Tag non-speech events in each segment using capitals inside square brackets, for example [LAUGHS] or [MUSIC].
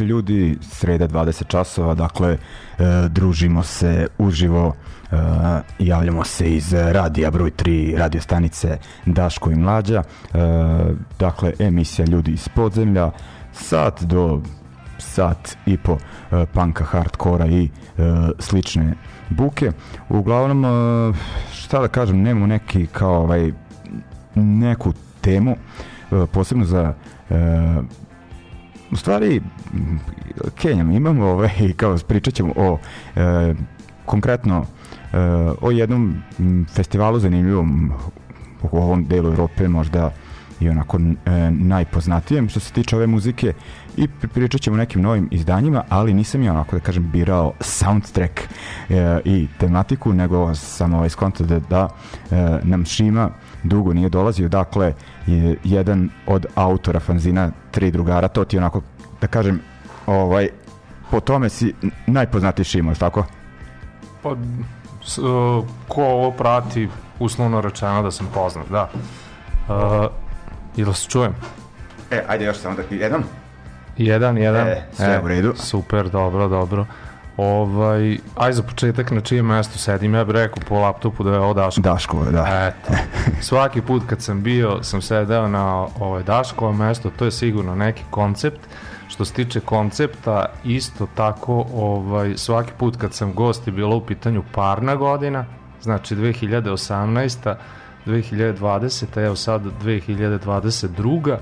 Veče ljudi, sreda 20 časova, dakle e, družimo se uživo, e, javljamo se iz radija broj 3 radio stanice Daško i Mlađa, e, dakle emisija ljudi iz podzemlja, sat do sat i po panka, hardkora i slične buke. Uglavnom, šta da kažem, nemamo neki kao ovaj, neku temu, posebno za u stvari Kenjam imamo ovaj, kao pričat ćemo o e, konkretno e, o jednom festivalu zanimljivom u ovom delu Europe možda i onako e, najpoznatijem što se tiče ove muzike i pričat ćemo nekim novim izdanjima, ali nisam ja onako da kažem birao soundtrack e, i tematiku, nego sam ovaj skontao da, da e, nam Šima dugo nije dolazio, dakle je jedan od autora fanzina Tri drugara, to ti onako da kažem ovaj po tome si najpoznatiji Šimo, tako? Pa s, uh, ko ovo prati uslovno rečeno da sam poznat, da. Uh, ili se čujem? E, ajde još samo da jedan. Jedan, jedan. E, sve e, u redu. Super, dobro, dobro. Ovaj, aj za početak na čijem mestu sedim, ja bih rekao po laptopu da je ovo Daško. Daško, da. Eto. Svaki put kad sam bio, sam sedeo na ovaj Daškovo mesto, to je sigurno neki koncept. Što se tiče koncepta, isto tako ovaj, svaki put kad sam gost je bilo u pitanju parna godina, znači 2018. 2020. evo sad 2022.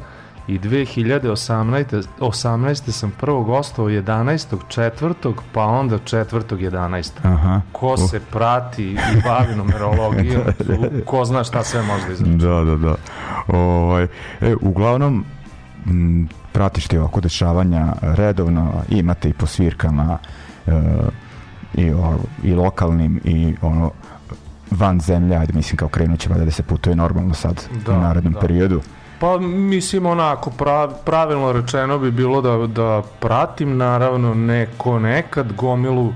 i 2018. 18. sam prvo gostovao 11. četvrtog, pa onda četvrtog 11. Aha. Ko se prati i bavi numerologijom, [LAUGHS] ko zna šta sve može da izrači. Da, da, da. Ovaj, e, uglavnom, m, pratiš ti ovako dešavanja redovno, imate i po svirkama e, i, o, i lokalnim i ono van zemlje, ajde mislim kao krenut će valjda da se putuje normalno sad Da, u narednom da. periodu. Pa mislim onako prav, pravilno rečeno bi bilo da, da pratim naravno neko nekad gomilu e,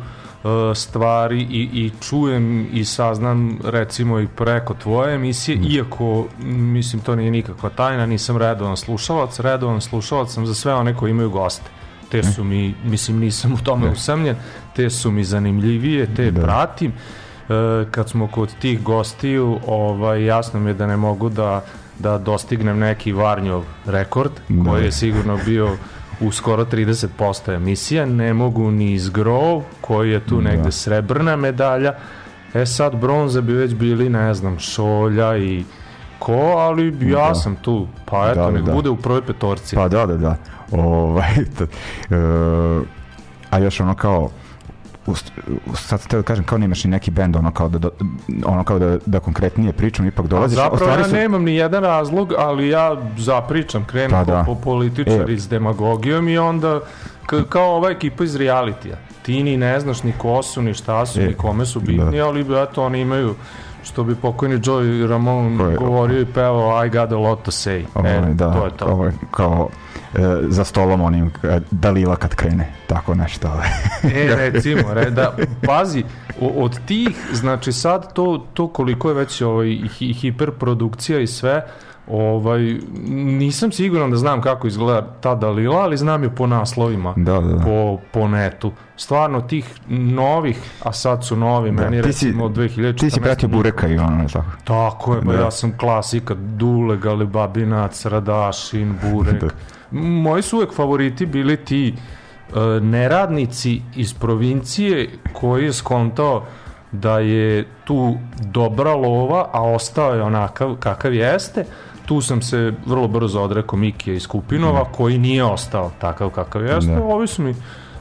stvari i, i čujem i saznam recimo i preko tvoje emisije, Mm. iako mislim to nije nikakva tajna, nisam redovan slušalac, redovan slušalac sam za sve one koji imaju goste. Te su mi, mislim nisam u tome usamljen, te su mi zanimljivije, te Da. pratim. E, kad smo kod tih gostiju, ovaj, jasno mi je da ne mogu da da dostignem neki Varnjov rekord, Da. koji je sigurno bio u skoro 30% emisija, ne mogu ni iz Grov, koji je tu Da. negde srebrna medalja, e sad bronze bi već bili, ne znam, Šolja i ko, ali ja Da. sam tu, pa eto, Da, nek da. bude u prvoj petorci. Pa da, da, da. Ovaj, [LAUGHS] e, a još ono kao sad te da kažem kao nemaš ni neki bend ono kao da, da ono kao da, da konkretnije pričam ipak A dolaziš zapravo ostvari ja su- nemam ni jedan razlog, ali ja zapričam, krenu Pa da. po političar E. s demagogijom i onda kao ova ekipa iz realitija. Ti ni ne znaš ni ko su, ni šta su, E, ni kome su bitni, da. ali eto oni imaju što bi pokojni Joey Ramon Ko je- govorio i pevao I got a lot to say. ovaj, e, da, to je to. Ovaj, kao e, za stolom onim e, Dalila kad krene tako nešto ovaj. E, recimo, re, da, pazi, o- od tih, znači sad to, to koliko je već ovaj, hi, hiperprodukcija i sve, ovaj, nisam siguran da znam kako izgleda ta Dalila, ali znam je po naslovima, da, da, da. po, po netu. Stvarno tih novih, a sad su novi, Da, meni ti si- recimo od 2014. ti si pratio Bureka i ono tako Tako je, Da. ja sam klasika, Dule, Galibabinac, Radašin, Burek. [LAUGHS] Da. Moji su uvek favoriti bili ti e, neradnici iz provincije koji je skontao da je tu dobra lova, a ostao je onakav kakav jeste. Tu sam se vrlo brzo odrekao Mikija iz Kupinova, koji nije ostao takav kakav jeste. Da. Ovi su mi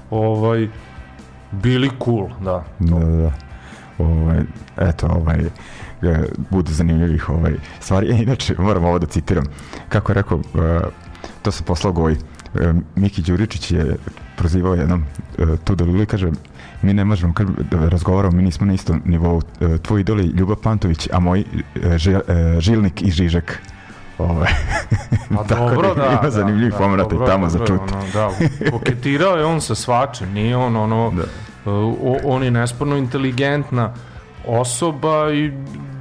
ovaj, bili cool, da. Da, da, da. Ovaj, eto, ovaj, e, bude zanimljivih ovaj, stvari. E, inače, moram ovo da citiram. Kako je rekao, e, to sam poslao Goji. E, Miki Đuričić je prozivao jednom e, tu da Luli kaže mi ne možemo kad da razgovaramo, mi nismo na istom nivou. E, tvoj idol je Ljubav Pantović, a moj ži, e, Žilnik i Žižek. Ovaj. Pa [LAUGHS] Tako dobro, da, da. ima da, zanimljivih da, pomrata i dobro, tamo za dobro, čut. Ono, da, koketirao je on sa svačim, nije on ono, Da. uh, o- on je nesporno inteligentna osoba i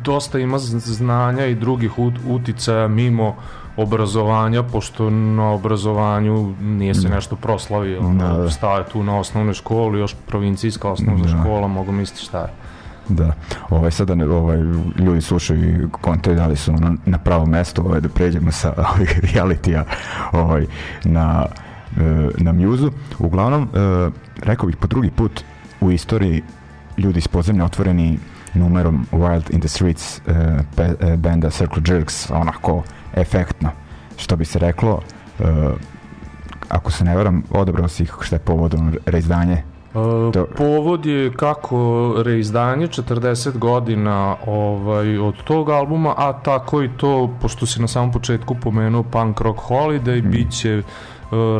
dosta ima znanja i drugih ut, uticaja mimo obrazovanja, pošto na obrazovanju nije se nešto proslavio. Da, da. stao je tu na osnovnoj školi, još provincijska osnovna Da. škola, mogu misliti šta je. Da, ovaj, sada ovaj, ljudi slušaju i kontaju da li su na, na pravom mestu ovaj, da pređemo sa [LAUGHS] ovih realitija ovaj, na, e, na mjuzu. Uglavnom, e, rekao bih po drugi put u istoriji ljudi iz podzemlja otvoreni numerom Wild in the Streets e, pe, e, benda Circle Jerks, onako efektno, što bi se reklo, e, ako se ne varam, odabrao si ih šta je povodom reizdanje E, To- povod je kako reizdanje 40 godina ovaj, od tog albuma, a tako i to, pošto si na samom početku pomenuo Punk Rock Holiday, Mm. bit će e,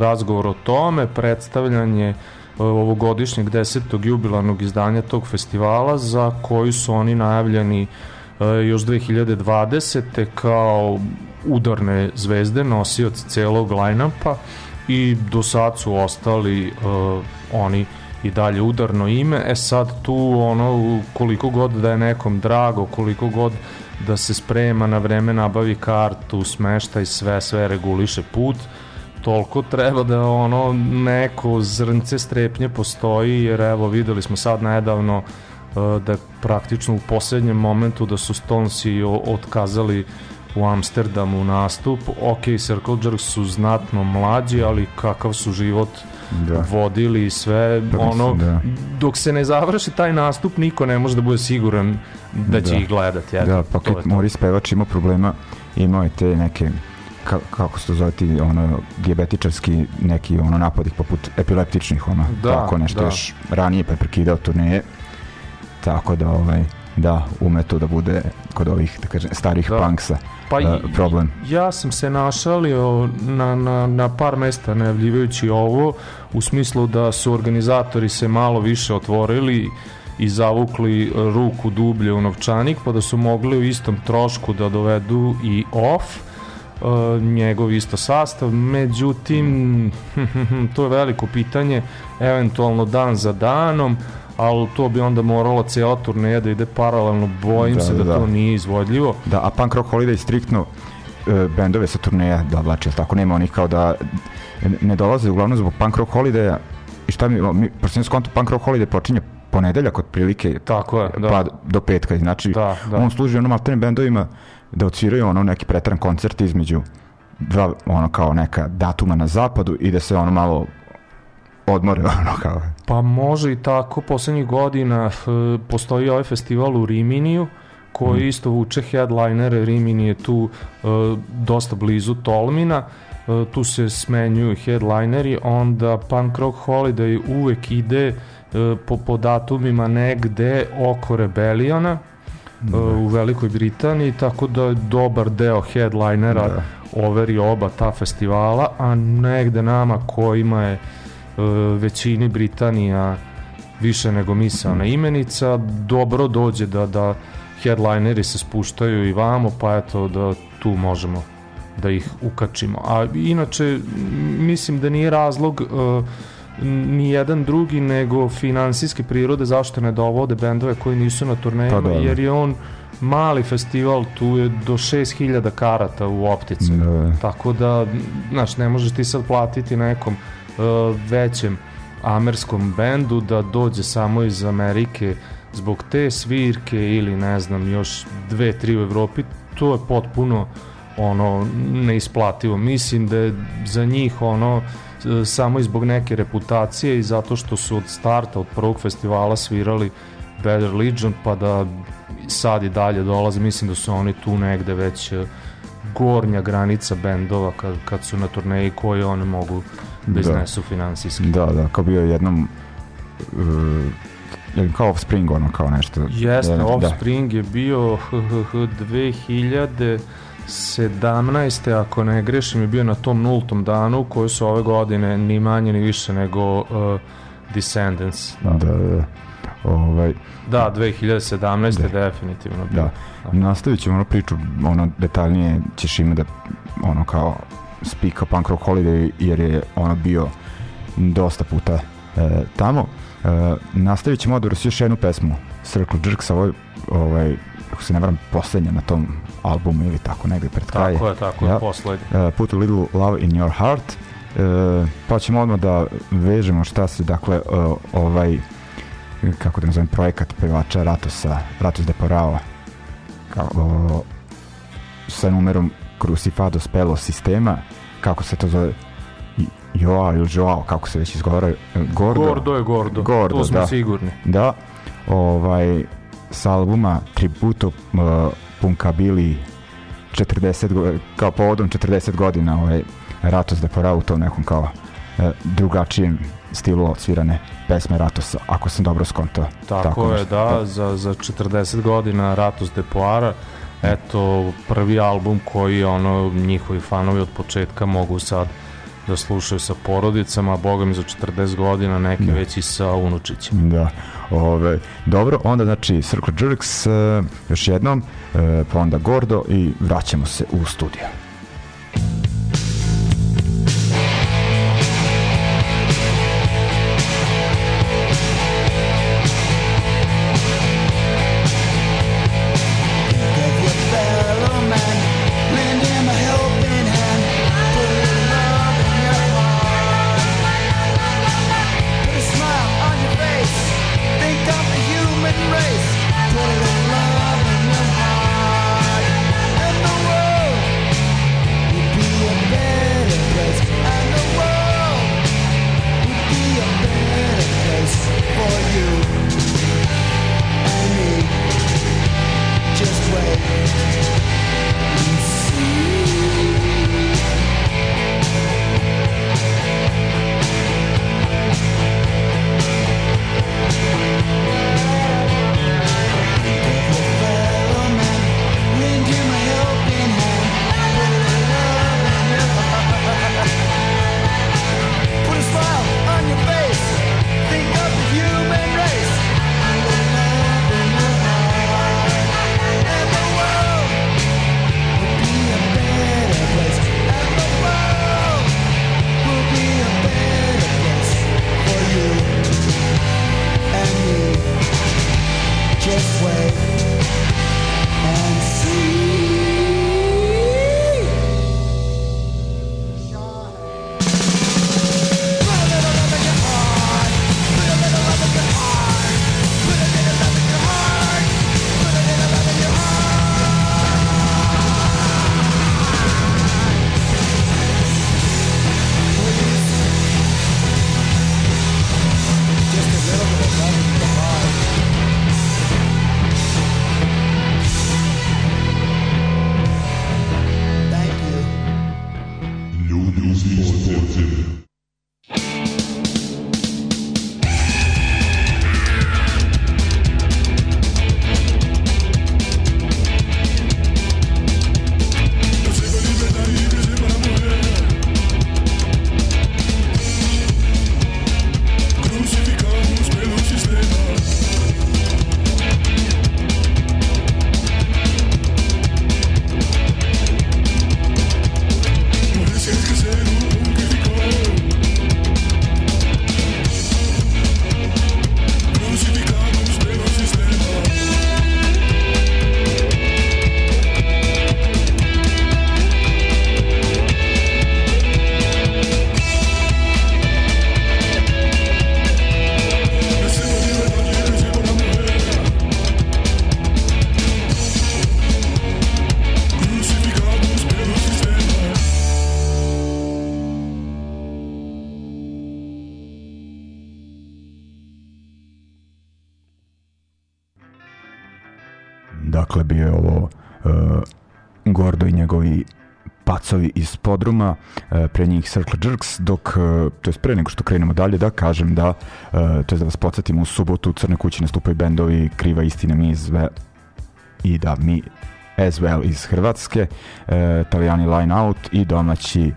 razgovor o tome, predstavljanje e, ovogodišnjeg desetog jubilarnog izdanja tog festivala za koji su oni najavljeni e, još 2020. kao udarne zvezde, nosioci celog line-upa i do sad su ostali e, oni i dalje udarno ime. E sad tu ono koliko god da je nekom drago, koliko god da se sprema na vreme nabavi kartu, smešta i sve, sve reguliše put, toliko treba da ono neko zrnce strepnje postoji, jer evo videli smo sad nedavno e, da praktično u poslednjem momentu da su Stonesi otkazali u Amsterdamu nastup. Ok, Circle Jerks su znatno mlađi, ali kakav su život Da. vodili i sve, Pa mislim, ono, da. dok se ne završi taj nastup, niko ne može da bude siguran da će Da. ih gledati. Eto, Da, pa to kad. Moris pevač ima problema, imao je te neke ka, kako se to zove ti ono dijabetičarski neki ono napadi poput epileptičnih ono Da, tako nešto da. još ranije pa je prekidao turneje tako da ovaj da ume to da bude kod ovih da kažem starih Da. punksa Pa i- problem. Ja sam se našalio na, na, na par mesta najavljivajući ovo u smislu da su organizatori se malo više otvorili i zavukli ruku dublje u novčanik pa da su mogli u istom trošku da dovedu i off e, njegov isto sastav. Međutim [LAUGHS] to je veliko pitanje eventualno dan za danom ali to bi onda moralo cela turneja da ide paralelno bojim Da, se da, da. to nije izvodljivo Da, a Punk Rock Holiday striktno e, bendove sa turneja dovlači, jel tako? Nema onih kao da ne dolaze uglavnom zbog Punk Rock Holidaya i šta mi, mi pošto sam skonto Punk Rock Holiday počinje ponedeljak otprilike tako je da. pa do petka, znači Da, da. on služi onom alternim bendovima da odsviraju ono neki pretran koncert između dva ono kao neka datuma na zapadu i da se ono malo odmore [LAUGHS] ono kao Pa može i tako, poslednjih godina f, postoji ovaj festival u Riminiju, koji isto vuče headlinere, Rimini je tu e, dosta blizu Tolmina, e, tu se smenjuju headlineri, onda Punk Rock Holiday uvek ide e, po, po datumima negde oko Rebeliona, e, u Velikoj Britaniji, tako da je dobar deo headlinera Da. overi oba ta festivala, a negde nama kojima je većini Britanija više nego misalna imenica, dobro dođe da, da headlineri se spuštaju i vamo, pa eto da tu možemo da ih ukačimo. A inače, mislim da nije razlog e, ni jedan drugi nego finansijske prirode zašto ne dovode bendove koji nisu na turnejima, Pa jer je on mali festival, tu je do 6000 karata u optici. Da. Tako da, znaš, ne možeš ti sad platiti nekom uh, većem amerskom bendu da dođe samo iz Amerike zbog te svirke ili ne znam još dve, tri u Evropi, to je potpuno ono neisplativo. Mislim da je za njih ono e, samo i zbog neke reputacije i zato što su od starta, od prvog festivala svirali Better Legion, pa da sad i dalje dolaze, mislim da su oni tu negde već e, gornja granica bendova kad, kad su na turneji koje one mogu da iznesu finansijski. Da, da, kao bio je jednom uh, je kao Offspring ono kao nešto. Jeste, da, Offspring je bio h, h, h, 2017. ako ne grešim je bio na tom nultom danu koji su ove godine ni manje ni više nego uh, Descendants. Da, da, da. Ovaj, Da, 2017. Da. definitivno bio. da. Nastavit ćemo ono priču, ono detaljnije ćeš ima da ono kao spika Punk Rock Holiday jer je ono bio dosta puta e, tamo. E, nastavit ćemo odvor s još jednu pesmu Circle Jerks, ovo je, ovaj, ako se ne varam, poslednja na tom albumu ili tako negde pred kraj. Tako je, tako je, Ja. poslednji. uh, Put a Little Love in Your Heart uh, pa ćemo odmah da vežemo šta se dakle uh, ovaj kako da nazovem projekat pevača Ratosa Ratos de Porao kao, uh, sa numerom Crucifados Pelo sistema kako se to zove Joao ili Joao kako se već izgovara uh, Gordo, Gordo je Gordo, Gordo, to smo da. sigurni. da ovaj sa albuma Tributo uh, Punkabili 40 go- kao povodom 40 godina ovaj Ratos da porao u tom nekom kao e, drugačijem stilu odsvirane pesme Ratosa, ako sam dobro skontao. Tako, je, nešto. da, za, za 40 godina Ratos de Poara, eto, prvi album koji ono, njihovi fanovi od početka mogu sad da slušaju sa porodicama, a boga mi za 40 godina neki Da. već i sa unučićem. Da, ove, dobro, onda znači Circle Jerks e, još jednom, e, pa onda Gordo i vraćamo se u studio. Podruma, uh, pre njih Circle Jerks, dok, uh, to je pre nego što krenemo dalje, da kažem da, uh, to je da vas podsjetimo, u subotu u Crnoj kući nastupaju bendovi Kriva istina mi iz i da mi as well iz Hrvatske, Italijani Line Out i domaći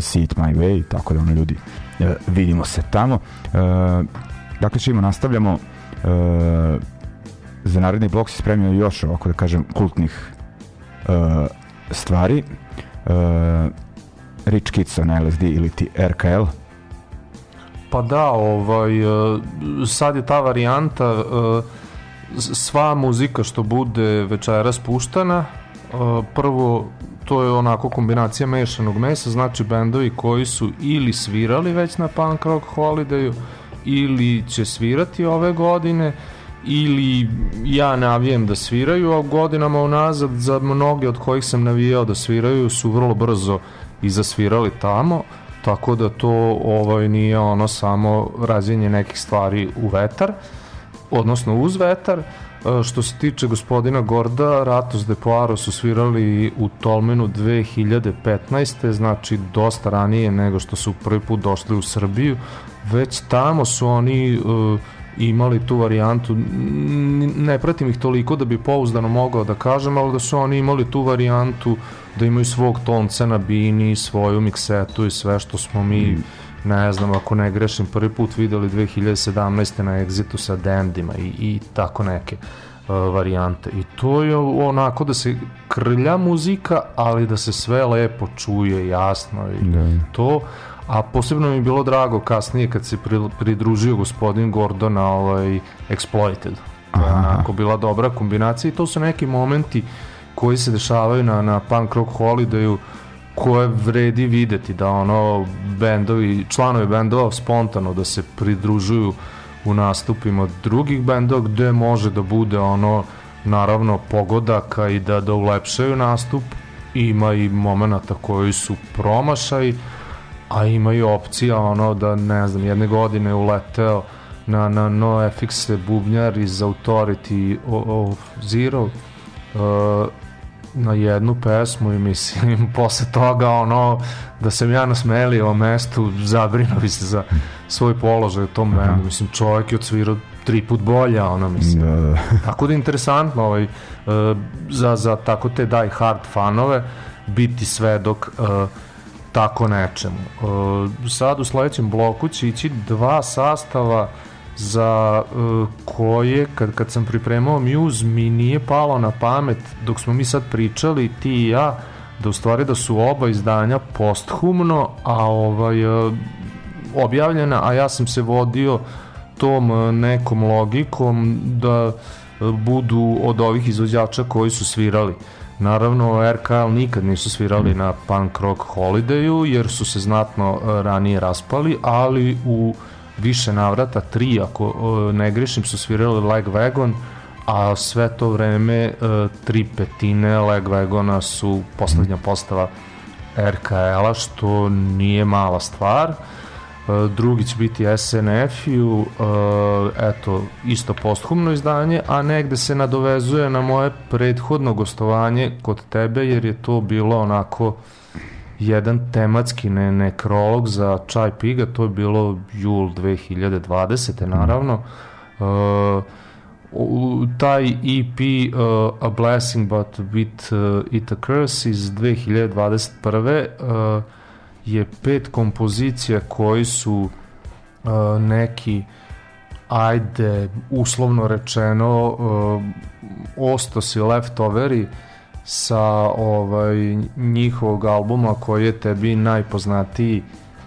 See It My Way, tako da ono ljudi vidimo se tamo. Dakle, čimo nastavljamo za naredni blok se spremio još ovako da kažem kultnih stvari Rich Kids on LSD ili ti RKL Pa da, ovaj, e, sad je ta varijanta, e, sva muzika što bude večeras puštana, e, prvo to je onako kombinacija mešanog mesa, znači bendovi koji su ili svirali već na Punk Rock Holidayu, ili će svirati ove godine, ili ja navijem da sviraju, a godinama unazad za mnoge od kojih sam navijao da sviraju su vrlo brzo i zasvirali tamo, tako da to ovaj nije ono samo razvijenje nekih stvari u vetar, odnosno uz vetar. E, Što se tiče gospodina Gorda, Ratos de Poaro su svirali u Tolmenu 2015. Znači dosta ranije nego što su prvi put došli u Srbiju. Već tamo su oni e, imali tu varijantu. Ne pratim ih toliko da bi pouzdano mogao da kažem, ali da su oni imali tu varijantu da imaju svog tonca na bini, svoju miksetu i sve što smo mi ne znam, ako ne grešim, prvi put videli 2017. na Exitu sa Dandima i, i tako neke uh, varijante. I to je onako da se krlja muzika, ali da se sve lepo čuje, jasno i Da. to. A posebno mi je bilo drago kasnije kad se pri, pridružio gospodin Gordon na ovaj Exploited. To je Aha. onako bila dobra kombinacija i to su neki momenti koji se dešavaju na, na punk rock holidayu koje vredi videti da ono bendovi, članovi bendova spontano da se pridružuju u nastupima drugih bendova gde može da bude ono naravno pogodaka i da da ulepšaju nastup ima i momenata koji su promašaj a ima i opcija ono da ne znam jedne godine uleteo na, na NoFX bubnjar iz Authority of Zero uh, na jednu pesmu i mislim [LAUGHS] posle toga ono da sam ja nasmelio o mestu zabrinuo bi se za svoj položaj u tom bendu mislim čovjek je odsvirao tri put bolja ono mislim. Da, da. [LAUGHS] Tako da je interesantno ovaj, e, za, za tako te die hard fanove biti svedok e, tako nečemu. E, sad u sledećem bloku će ići dva sastava za e, koje kad, kad sam pripremao Muse mi nije palo na pamet dok smo mi sad pričali ti i ja da u stvari da su oba izdanja posthumno a ovaj e, objavljena a ja sam se vodio tom nekom logikom da budu od ovih izvođača koji su svirali. Naravno, RKL nikad nisu svirali na Punk Rock Holidayu, jer su se znatno e, ranije raspali, ali u više navrata, tri ako e, ne grešim, su svirali Leg Wagon, a sve to vreme e, tri petine Leg Wagona su poslednja postava RKL-a, što nije mala stvar. E, drugi će biti SNF-u, eto, isto posthumno izdanje, a negde se nadovezuje na moje prethodno gostovanje kod tebe, jer je to bilo onako jedan tematski ne, nekrolog za Čaj Piga, to je bilo jul 2020. naravno. E, u, taj EP uh, A Blessing But With uh, It A Curse iz 2021. Uh, je pet kompozicija koji su uh, neki ajde uslovno rečeno uh, ostosi leftoveri sa ovaj njihovog albuma koji je tebi najpoznatiji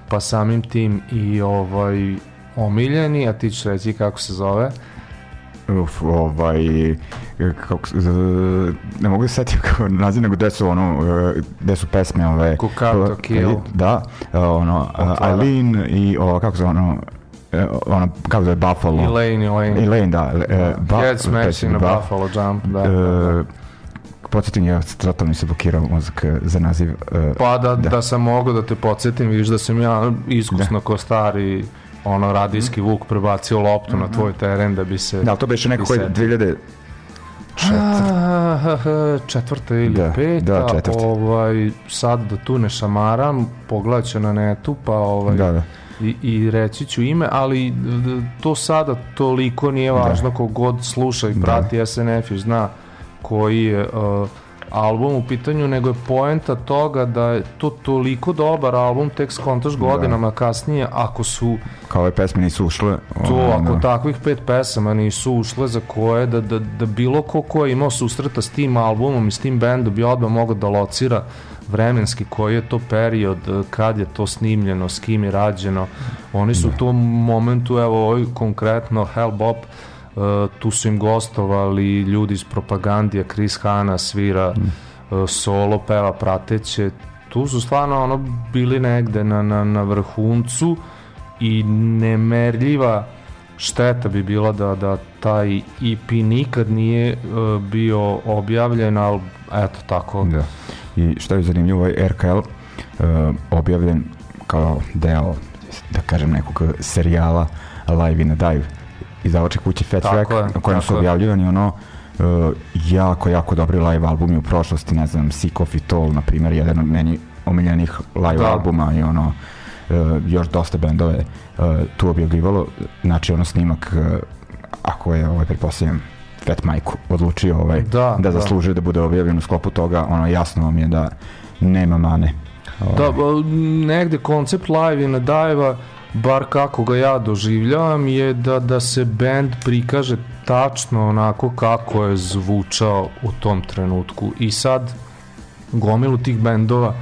pa samim tim i ovaj omiljeni, a ti ćeš reći kako se zove. Uf, ovaj, kako, z- ne mogu se setiti kako naziv, nego gde su ono, e, gde su pesme ove... Kukato Kill. Da, e, ono, Otvara. Eileen i o, kako se ono, e, ono, kako se zove, Buffalo. Elaine, Elaine. Elaine, da. e, Ba- Head Smash in a Ba- Buffalo Jump, da. da, da. E, Podsjetim, ja totalno mi se blokirao mozak e, za naziv. e, Pa da, da. da. sam mogao da te podsjetim, vidiš da sam ja iskusno ko stari ono radijski vuk prebacio loptu na tvoj teren da bi se Da, to beše neko koji se- 2000 Ah, [LAUGHS] četvrta ili Da, peta, da, četvrta. ovaj, sad da tu ne šamaram, pogledat ću na netu, pa ovaj, Da, da. I, i reći ću ime, ali to sada toliko nije važno da. kogod sluša i prati da. SNF i zna koji je uh, album u pitanju, nego je poenta toga da je to toliko dobar album, tek skontaš godinama kasnije, ako su Kao ove pesme nisu ušle. to, ako da. takvih pet pesama nisu ušle za koje, da, da, da bilo ko ko je imao susreta s tim albumom i s tim bendom bi odmah mogao da locira vremenski koji je to period, kad je to snimljeno, s kim je rađeno. Oni su u tom momentu, evo ovaj konkretno Hell Bop, tu su im gostovali ljudi iz propagandija, Chris Hanna svira eh, solo, peva prateće. Tu su stvarno ono bili negde na, na, na vrhuncu i nemerljiva šteta bi bila da, da taj EP nikad nije uh, bio objavljen, ali eto tako. Da. I što je zanimljivo, ovaj RKL uh, objavljen kao deo, da kažem, nekog serijala Live in a Dive izdavače kuće Fat Track, je, na kojem su objavljivani ono uh, jako, jako dobri live albumi u prošlosti, ne znam, Sick of It All, na primjer, jedan od meni omiljenih live Da. albuma i ono, uh, još dosta bendove uh, tu objavljivalo, znači ono snimak, uh, ako je, ovaj, pretpostavljam, Fat Mike odlučio ovaj, Da, da, da. zaslužuje da bude objavljen u sklopu toga, ono jasno vam je da nema mane. Da, Ovaj, ba, negde koncept live in a dive bar kako ga ja doživljavam, je da, da se band prikaže tačno onako kako je zvučao u tom trenutku. I sad, gomilu tih bendova,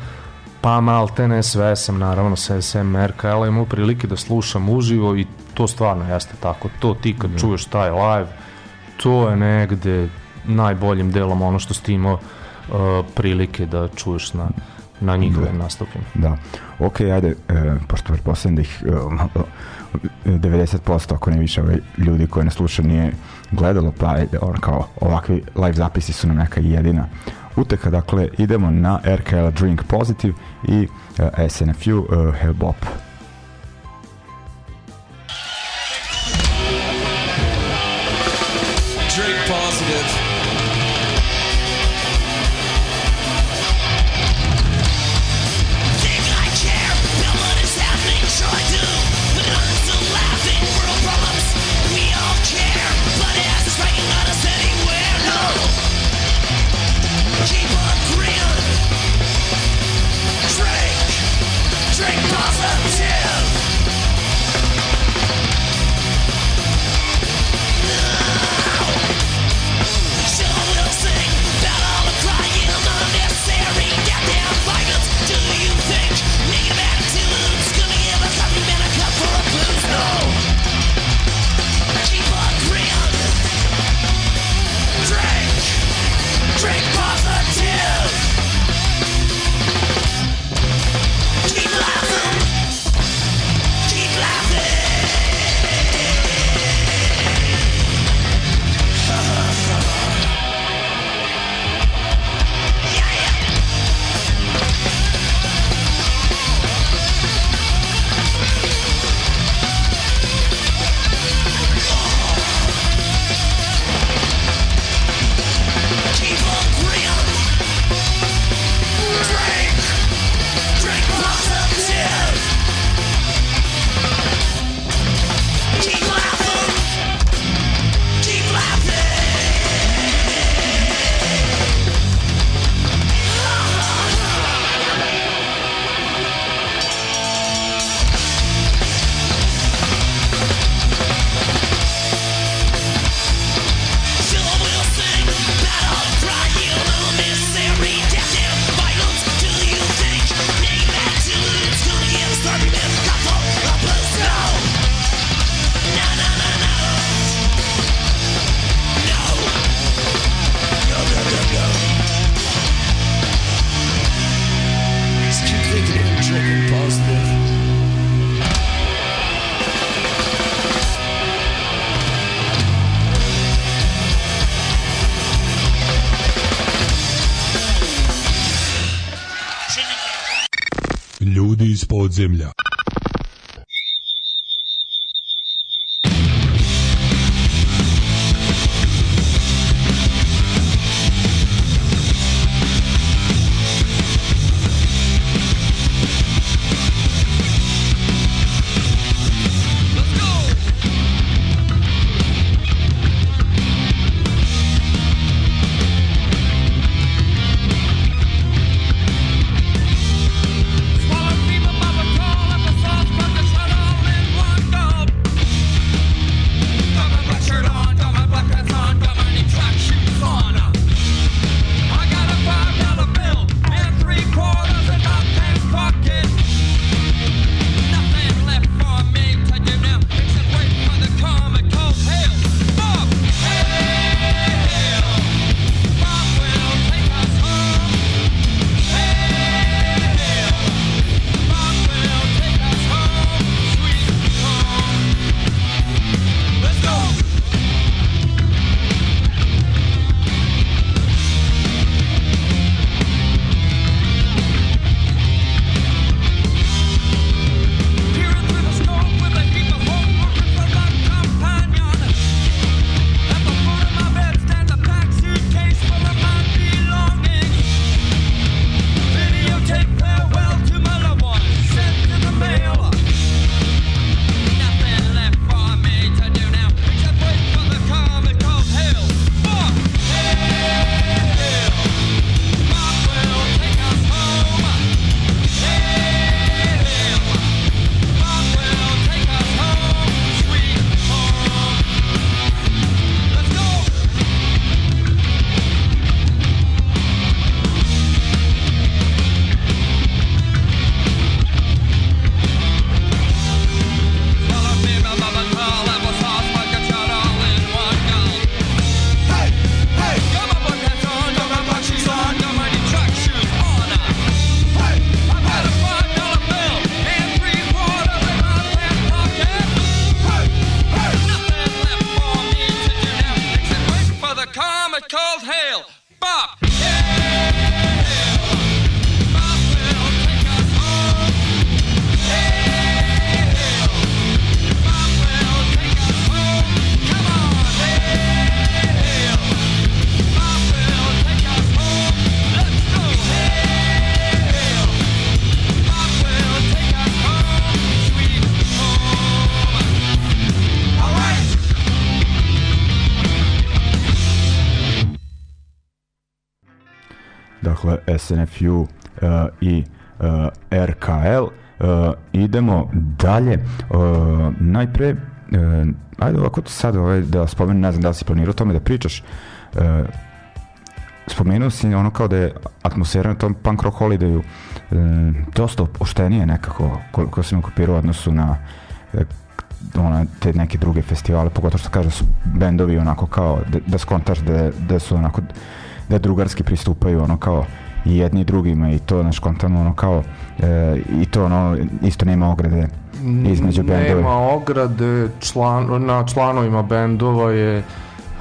pa maltene sve sam naravno sa SM RKL imao prilike da slušam uživo i to stvarno jeste tako. To ti kad čuješ taj live, to je negde najboljim delom ono što si imao uh, prilike da čuješ na, na njihovim nastupima. Da. Ok, ajde, e, pošto pretpostavljam da e, 90% ako ne više ovaj, ljudi koji nas slušaju nije gledalo, pa ajde, on kao ovakvi live zapisi su nam neka jedina uteha, dakle idemo na RKL Drink Positive i e, SNFU e, Hellbop. Drink SNFU uh, i uh, RKL. Uh, idemo dalje. Uh, najpre, uh, ajde ovako sad ovaj, da spomenem, ne znam da li si planirao tome da pričaš. Uh, spomenuo si ono kao da je atmosfera na tom punk rock holidayu e, dosta opuštenije nekako koliko sam okupirao odnosu na e, ona, te neke druge festivale, pogotovo što kaže da su bendovi onako kao, da, da skontaš da, da su onako, da drugarski pristupaju ono kao i jedni drugima i to naš kontano ono kao e, i to ono isto nema ograde između bendova. Nema ograde, član, na članovima bendova je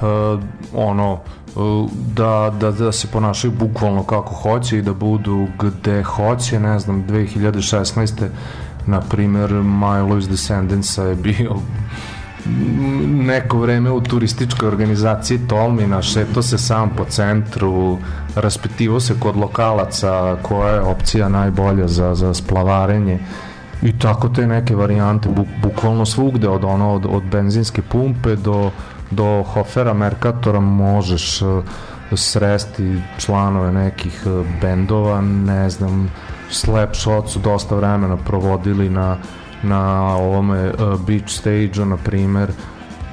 uh, ono uh, da, da, da se ponašaju bukvalno kako hoće i da budu gde hoće, ne znam, 2016. na primer Milo's Descendants je bio neko vreme u turističkoj organizaciji Tolmina, šeto se sam po centru, raspitivo se kod lokalaca koja je opcija najbolja za, za splavarenje i tako te neke varijante, buk, bukvalno svugde od, ono, od, od benzinske pumpe do, do Hofera Merkatora možeš uh, sresti članove nekih uh, bendova, ne znam, Slapshot su dosta vremena provodili na na ovome uh, beach stage-u, na primer,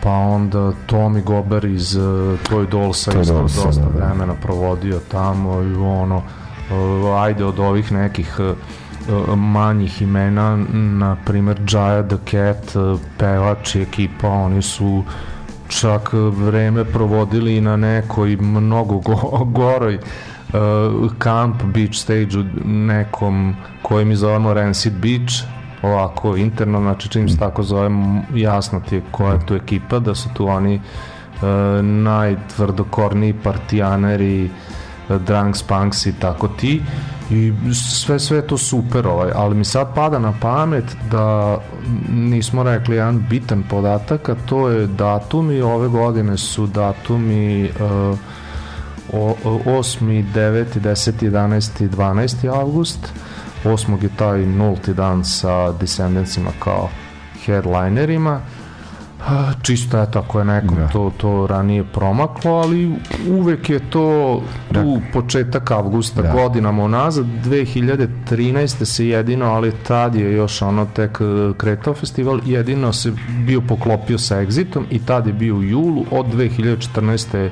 pa onda Tommy Gober iz uh, Toy Dollsa Dollsa, dosta da, da. vremena provodio tamo i ono, uh, ajde od ovih nekih uh, manjih imena, na primer Jaya the Cat, uh, pevač i ekipa, oni su čak vreme provodili i na nekoj mnogo go, goroj uh, kamp beach stage-u nekom koji mi zovemo Rancid Beach ovako interno, znači čim se tako zovem jasno ti je koja je tu ekipa, da su tu oni uh, najtvrdokorniji partijaneri uh, drunks, punks i tako ti i sve sve to super ovaj, ali mi sad pada na pamet da nismo rekli jedan bitan podatak a to je datumi ove godine su datumi o- 8. 9. 10. 11. 12. avgust 8. je taj nulti dan sa Descendantsima kao headlinerima čisto eto ako je nekom Da. to, to ranije promaklo ali uvek je to u početak avgusta Da. godinama unazad 2013. se jedino ali tad je još ono tek e, kretao festival jedino se bio poklopio sa Exitom i tad je bio u julu od 2014. je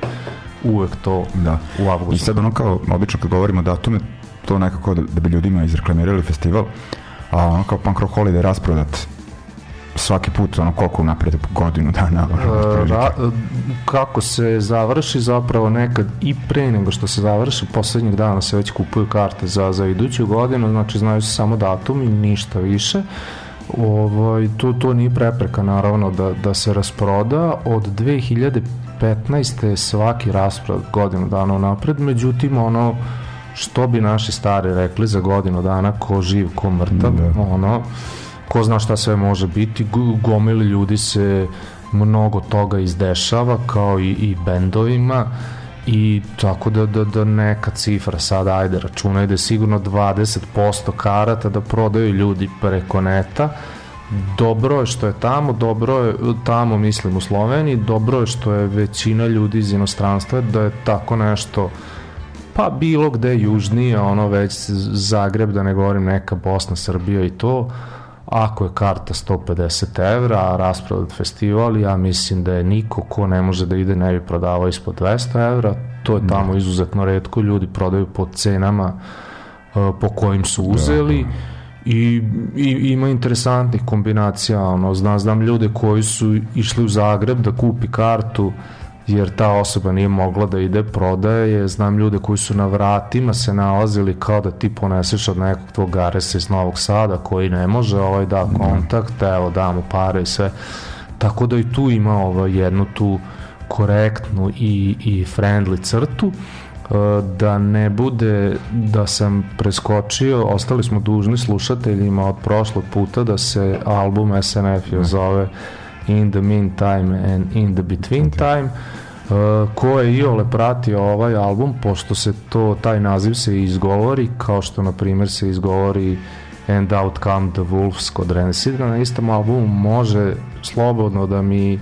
uvek to Da. u avgustu I sad ono kao, obično kad govorimo datume, to nekako da, da bi ljudima izreklamirali festival, a ono kao Punk Rock Holiday rasprodat svaki put, ono koliko napred, godinu dana. ono, E, ra, kako se završi zapravo nekad i pre nego što se završi poslednjeg dana se već kupuju karte za, za iduću godinu znači znaju se samo datum i ništa više ovaj, to, to nije prepreka naravno da, da se rasproda od 2015. je svaki rasprod godinu dana napred međutim ono što bi naši stari rekli za godinu dana ko živ, ko mrtav Da. ono ko zna šta sve može biti, gomili ljudi se mnogo toga izdešava kao i, i bendovima i tako da, da, da neka cifra sad ajde računaj da je sigurno 20% karata da prodaju ljudi preko neta dobro je što je tamo, dobro je tamo mislim u Sloveniji, dobro je što je većina ljudi iz inostranstva da je tako nešto pa bilo gde južnije, ono već Zagreb, da ne govorim neka Bosna, Srbija i to, ako je karta 150 evra, a rasprodat festival, ja mislim da je niko ko ne može da ide ne bi prodavao ispod 200 evra, to je tamo izuzetno redko, ljudi prodaju po cenama uh, po kojim su uzeli i, i ima interesantnih kombinacija, ono, zna, znam ljude koji su išli u Zagreb da kupi kartu jer ta osoba nije mogla da ide prodaje. Je, znam ljude koji su na vratima se nalazili kao da ti poneseš od nekog tvog garesa iz Novog Sada koji ne može, ovaj da kontakt, evo da mu pare i sve. Tako da i tu ima ovaj, jednu tu korektnu i, i friendly crtu. E, da ne bude da sam preskočio, ostali smo dužni slušateljima od prošlog puta da se album SNF je zove In the Meantime and In the Between Time uh, ko je iole pratio ovaj album pošto se to, taj naziv se izgovori kao što na primjer se izgovori And Out Come the Wolves kod Rancida na istom albumu može slobodno da mi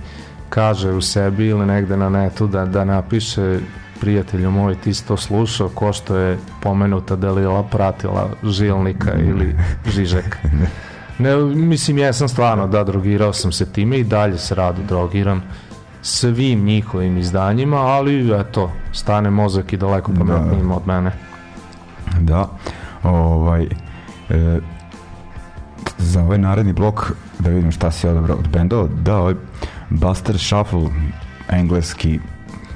kaže u sebi ili negde na netu da, da napiše prijatelju moj, ti si to slušao, ko što je pomenuta Delila pratila Žilnika ili [LAUGHS] Žižek. [LAUGHS] Ne, mislim, jesam stvarno, da, drogirao sam se time i dalje se rado drogiram svim njihovim izdanjima, ali eto, stane mozak i daleko pametnijim od mene. Da, ovaj, e, za ovaj naredni blok da vidimo šta si odabrao od bendova, da, ovaj Buster Shuffle, engleski,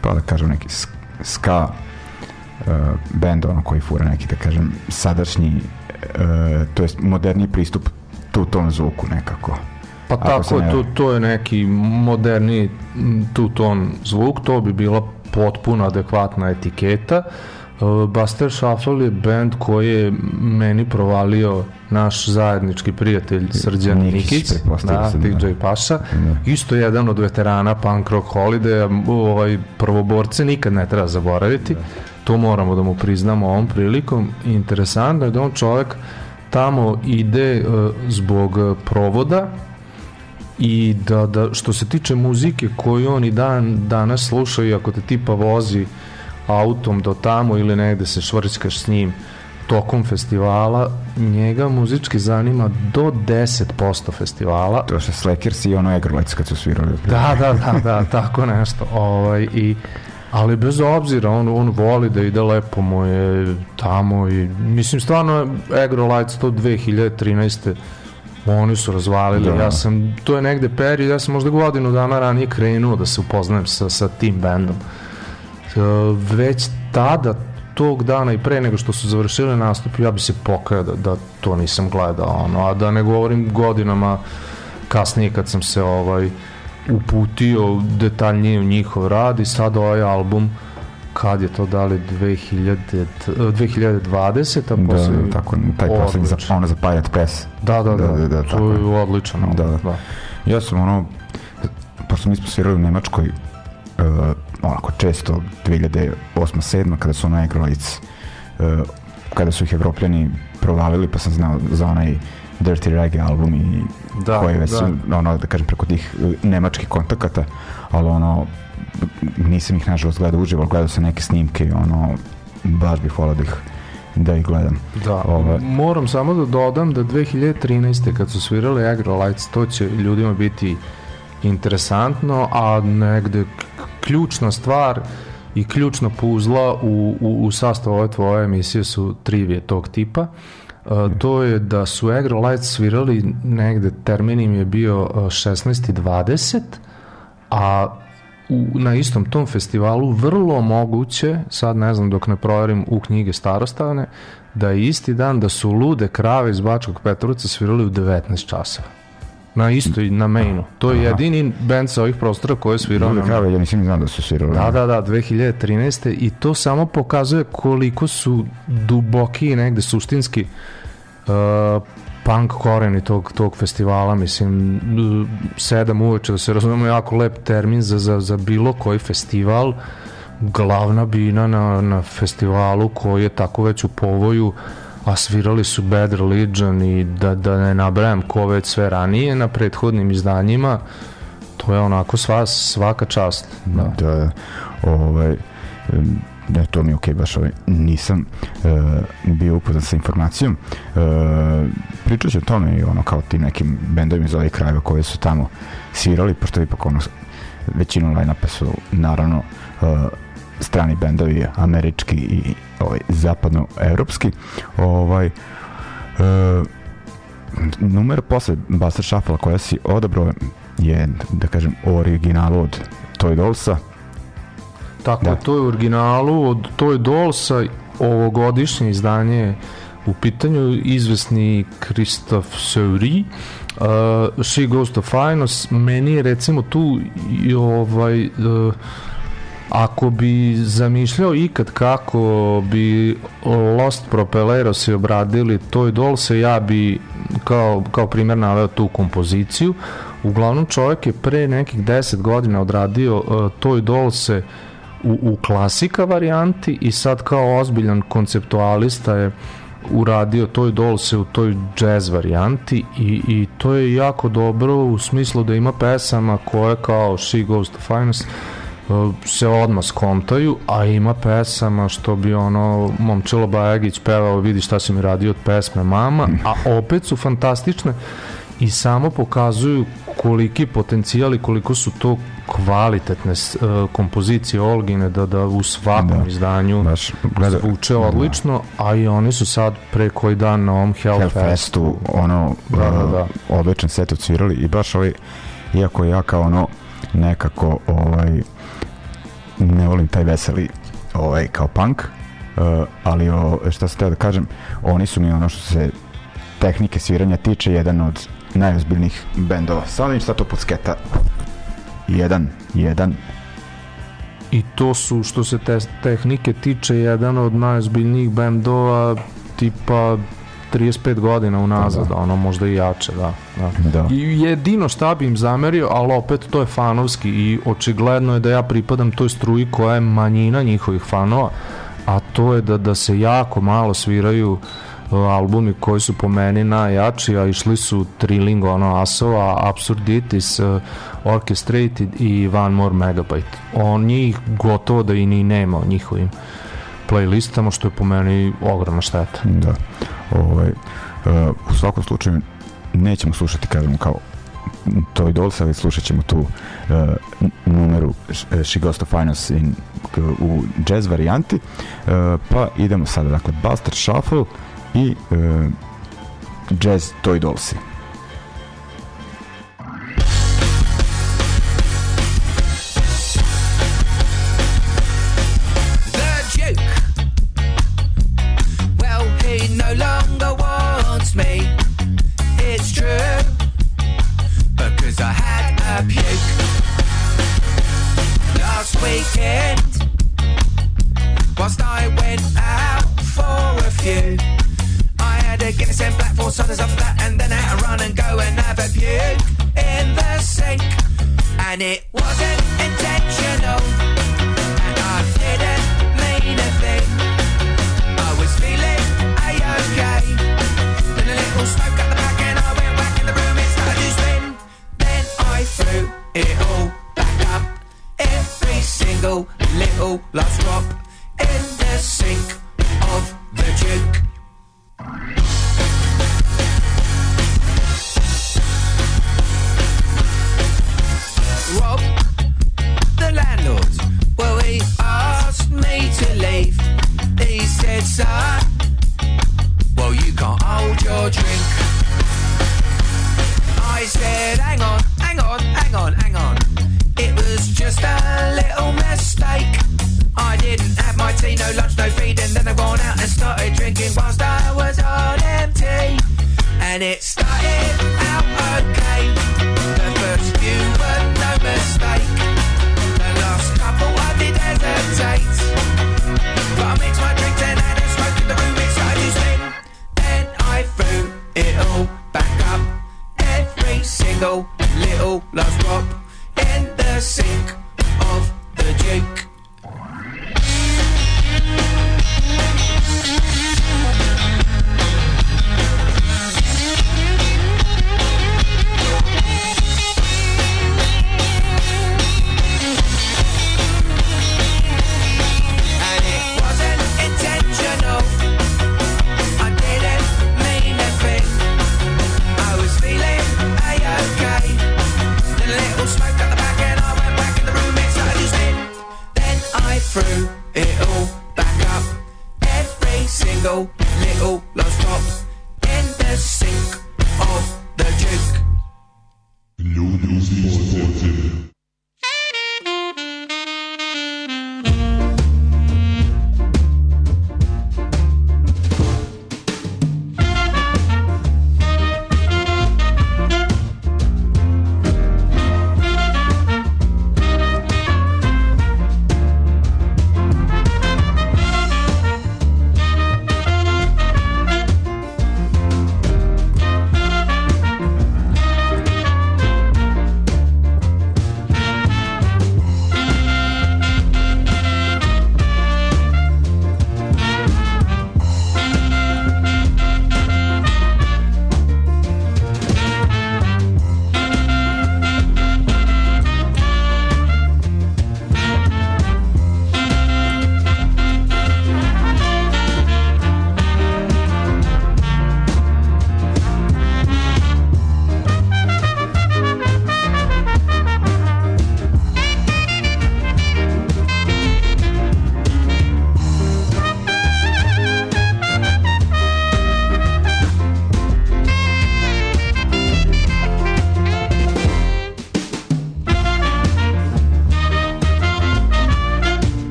pa da kažem neki sk- ska uh, band, ono koji fura neki, da kažem, sadašnji, uh, to jest moderni pristup tu tom zvuku nekako. Pa Ako tako, ne- to, to je neki moderni m, two-tone zvuk, to bi bila potpuno adekvatna etiketa. Uh, Buster Shuffle je band koji je meni provalio naš zajednički prijatelj Srđan Nikić, Nikić, da, sam, da. DJ Paša, isto jedan od veterana punk rock holiday ovaj, prvoborce nikad ne treba zaboraviti, to moramo da mu priznamo ovom prilikom. Interesantno je da on čovek tamo ide uh, zbog uh, provoda i da, da što se tiče muzike koju on i dan danas sluša i ako te tipa vozi autom do tamo ili negde se švrćkaš s njim tokom festivala, njega muzički zanima do 10% festivala. To što Slackers i ono Egrolites kad su svirali. Da, da, da, da, tako nešto. Ovaj, i, ali bez obzira, on, on voli da ide lepo mu je tamo i mislim stvarno Agrolites to 2013. oni su razvalili, Da. ja sam, to je negde period, ja sam možda godinu dana ranije krenuo da se upoznajem sa, sa tim bendom. E, Već tada, tog dana i pre nego što su završili nastup, ja bi se pokajao da, da to nisam gledao, ono, a da ne govorim godinama kasnije kad sam se ovaj uputio detaljnije u njihov rad i sad ovaj album kad je to dali 2000, eh, 2020 a Da, posle da, tako, taj poslednji za, ono za Pirate Press. da, da, da, da, da, da, to tako je odličan album, Da. da. Ja sam ono, pošto mi smo svirali u Nemačkoj, uh, onako često 2008 7 kada su onaj Egrolites, uh, kada su ih evropljani provalili, pa sam znao za onaj Dirty Reggae album i Da, koji već da. su, ono, da kažem, preko tih uh, nemačkih kontakata, ali ono, nisam ih nažalost gledao uživo, ali gledao sam neke snimke i ono, baš bih volao da ih, da ih gledam. Da, Ovaj. moram samo da dodam da 2013. kad su svirali Agrolites, to će ljudima biti interesantno, a negde ključna stvar i ključna puzla u, u, u sastavu ove tvoje emisije su trivije tog tipa. Uh, to je da su Agrolites svirali negde, termin im je bio uh, 16.20, a u, na istom tom festivalu vrlo moguće, sad ne znam dok ne proverim u knjige starostavne, da je isti dan da su lude krave iz Bačkog Petrovca svirali u 19 časova. Na istoj, na mainu. To je jedini band sa ovih prostora koji je svirao na krave, ja nisam ni znao da su svirali. Da, da, da, 2013. I to samo pokazuje koliko su duboki i negde suštinski uh, punk koreni tog, tog festivala, mislim, uh, sedam uveče, da se razumemo, jako lep termin za, za, za bilo koji festival, glavna bina na, na festivalu koji je tako već u povoju, a svirali su Bad Religion i da, da ne nabrajam ko već sve ranije na prethodnim izdanjima, to je onako sva, svaka čast. Da. da, ovaj, da to mi je okej, baš ovaj, nisam e, bio upoznan sa informacijom. E, pričat ću o tome i ono kao tim nekim bendovima iz ovih krajeva koje su tamo svirali, pošto ipak ono, većinu line-upa su naravno e, strani bendovi, američki i ovaj, zapadnoevropski. Ovaj, e, numera posle Buster Shuffle koja si odabrao je, da kažem, u originalu od Toy Dollsa. Tako, Da. to je originalu, od, to je Dolsa, ovogodišnje izdanje je u pitanju izvesni Kristof Seury, uh, She Goes to Finals, meni je recimo tu i ovaj, uh, ako bi zamišljao ikad kako bi Lost Propelleros se obradili toj dolse, ja bi kao, kao primjer naveo tu kompoziciju. Uglavnom čovjek je pre nekih 10 godina odradio uh, toj dolse u, u klasika varijanti i sad kao ozbiljan konceptualista je uradio toj dolse u toj jazz varijanti i, i to je jako dobro u smislu da ima pesama koje kao She Goes to Finest se odmah skontaju, a ima pesama što bi ono Momčilo Bajagić pevao vidi šta si mi radio od pesme Mama, a opet su fantastične i samo pokazuju koliki potencijal i koliko su to kvalitetne e, kompozicije Olgine da, da u svakom Da. izdanju Baš, gleda- zvuče odlično, a i oni su sad pre koji dan na ovom Hellfestu. Hellfestu, ono, Da, da, da. uh, odličan set odsvirali i baš ovaj, iako ja kao ono, nekako, ovaj, ne volim taj veseli, ovaj, kao punk, uh, ali o, šta se teo da kažem, oni su mi ono što se tehnike sviranja tiče jedan od najozbiljnijih bendova. Samo da im šta to podsketa. Jedan, jedan, I to su, što se te tehnike tiče, jedan od najozbiljnijih bendova tipa 35 godina unazad, Da, ono možda i jače, da. da. da. I jedino šta bi im zamerio, ali opet to je fanovski i očigledno je da ja pripadam toj struji koja je manjina njihovih fanova, a to je da, da se jako malo sviraju uh, albumi koji su po meni najjači, a išli su Trilling, ono, Asova, Absurditis, uh, Orchestrated i One More Megabyte. On njih gotovo da i ni nema njihovim playlistama, što je po meni ogromna šteta. Da. Ovaj, uh, u svakom slučaju nećemo slušati, kažemo, kao to i Dolsa, već slušat ćemo tu uh, numeru Sh- She Goes to Find Us in, u jazz varijanti. Uh, pa idemo sada, dakle, Buster Shuffle i uh, jazz Toy Dolsi.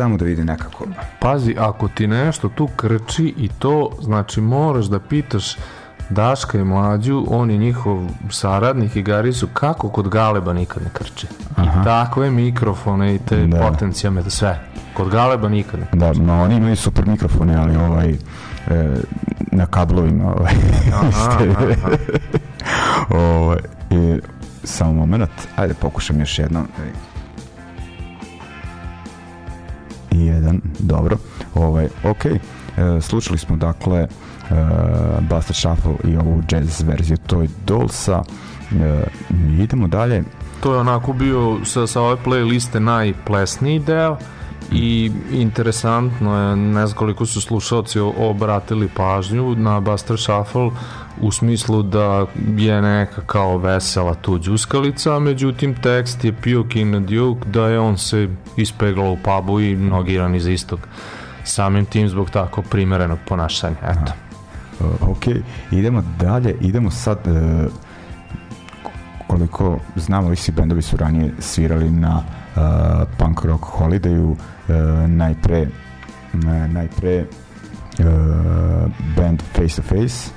Samo da vidim nekako. Pazi, ako ti nešto tu krči i to, znači moraš da pitaš Daška i Mlađu, on je njihov saradnik i Gari su kako kod Galeba nikad ne krče. I takve mikrofone i te Da. potencijame, da sve. Kod Galeba nikad ne krče. Da, no, oni imaju super mikrofone, ali ovaj, e, na kablovima, ovaj, [LAUGHS] ste- ovaj, i, samo moment, ajde pokušam još jednom. da vidim. I jedan, dobro. Ovaj, ok, e, slušali smo dakle e, Buster Shuffle i ovu jazz verziju Toy Dollsa. E, idemo dalje. To je onako bio sa, sa ove playliste najplesniji deo i interesantno je, ne znam koliko su slušalci obratili pažnju na Buster Shuffle u smislu da je neka kao vesela tu džuskalica, međutim tekst je Pio King Duke da je on se ispeglao u pubu i nogiran iz istog samim tim zbog tako primerenog ponašanja. Eto. Ok, idemo dalje, idemo sad uh, koliko znamo, ovi svi bendovi su ranije svirali na uh, punk rock holidayu, uh, najpre uh, najpre uh, band Face to Face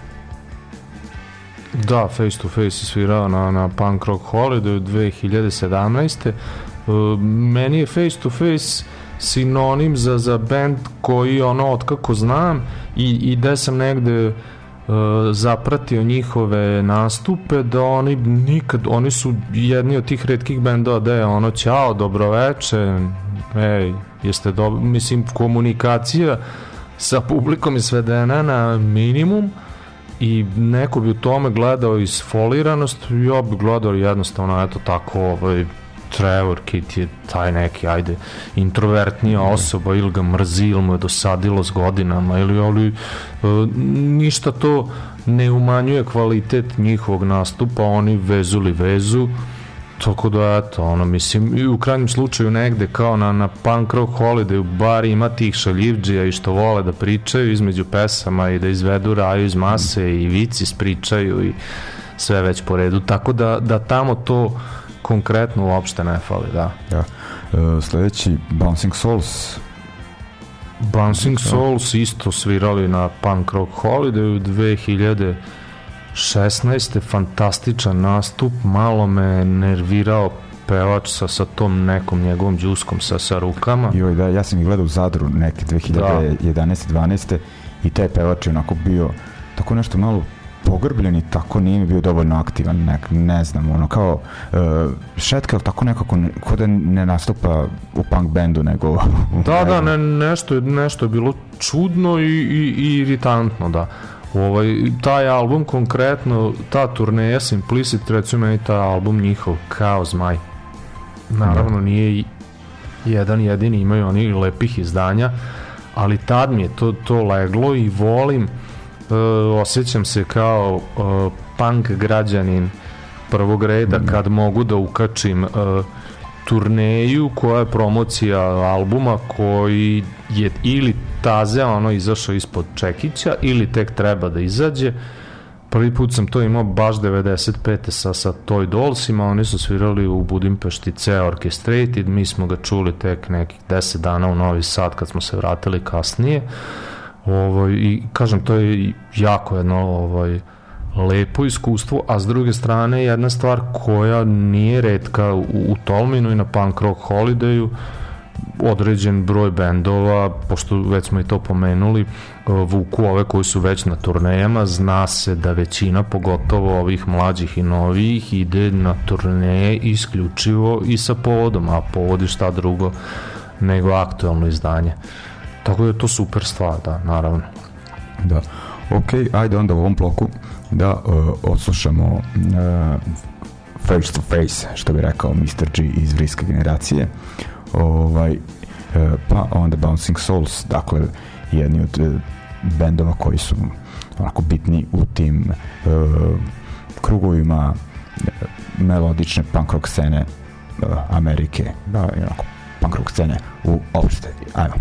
Da, Face to Face je svirao na, na Punk Rock Holiday 2017. Uh, meni je Face to Face sinonim za, za band koji ono otkako znam i, i da sam negde uh, zapratio njihove nastupe da oni nikad, oni su jedni od tih redkih bendova da je ono ćao, dobroveče ej, jeste dobro, mislim komunikacija sa publikom je svedena na minimum i neko bi u tome gledao isfoliranost, ja bi gledao jednostavno, eto tako, ovaj, Trevor Kit je taj neki, ajde, introvertnija osoba ili ga mrzi ili mu je dosadilo s godinama ili ali, e, ništa to ne umanjuje kvalitet njihovog nastupa, oni vezu li vezu, Tako da, eto, ono, mislim, i u krajnjem slučaju negde kao na, na punk rock holiday bar ima tih šaljivđija i što vole da pričaju između pesama i da izvedu raju iz mase i vici spričaju i sve već po redu. Tako da, da tamo to konkretno uopšte ne fali, da. ja. uh, sledeći Bouncing Souls Bouncing Souls isto svirali na Punk Rock Holiday 2016. fantastičan nastup, malo me nervirao pevač sa, sa tom nekom njegovom džuskom sa, sa rukama. Joj, da, ja sam ih gledao u Zadru neke 2011. 12. i taj pevač je onako bio tako nešto malo pogrbljen i tako nije mi bio dovoljno aktivan, nek, ne znam, ono kao uh, šetka, ali tako nekako ne, ko da ne nastupa u punk bendu, nego Da, da, ne, nešto, nešto je bilo čudno i, i, i iritantno, da. Ovaj, taj album konkretno, ta turneja Simplicity, recimo meni taj album njihov kao zmaj. Naravno nije i jedan jedini, imaju oni lepih izdanja, ali tad mi je to, to leglo i volim, e, osjećam se kao e, punk građanin prvog reda kad mogu da ukačim e, turneju koja je promocija albuma koji je ili taze ono izašao ispod čekića ili tek treba da izađe. Prvi put sam to imao baš 95. sa, sa Toy Dollsima. Oni su svirali u Budimpešti C Orchestrated mi smo ga čuli tek nekih 10 dana u Novi Sad kad smo se vratili kasnije ovaj, i kažem to je jako jedno ovaj, lepo iskustvo, a s druge strane jedna stvar koja nije redka u, u Tolminu i na Punk Rock Holidayu određen broj bendova, pošto već smo i to pomenuli, vuku ove koji su već na turnejama, zna se da većina, pogotovo ovih mlađih i novijih, ide na turneje isključivo i sa povodom, a povod je šta drugo nego aktualno izdanje. Tako da je to super stvar, da, naravno. Da. Ok, ajde onda u ovom bloku da uh, odslušamo uh, Face to Face, što bi rekao Mr. G iz Vriske generacije. Ovaj, uh, pa onda Bouncing Souls, dakle jedni od uh, bendova koji su onako bitni u tim uh, krugovima uh, melodične punk rock scene uh, Amerike, da, onako punk rock scene u opšte. Ajmo.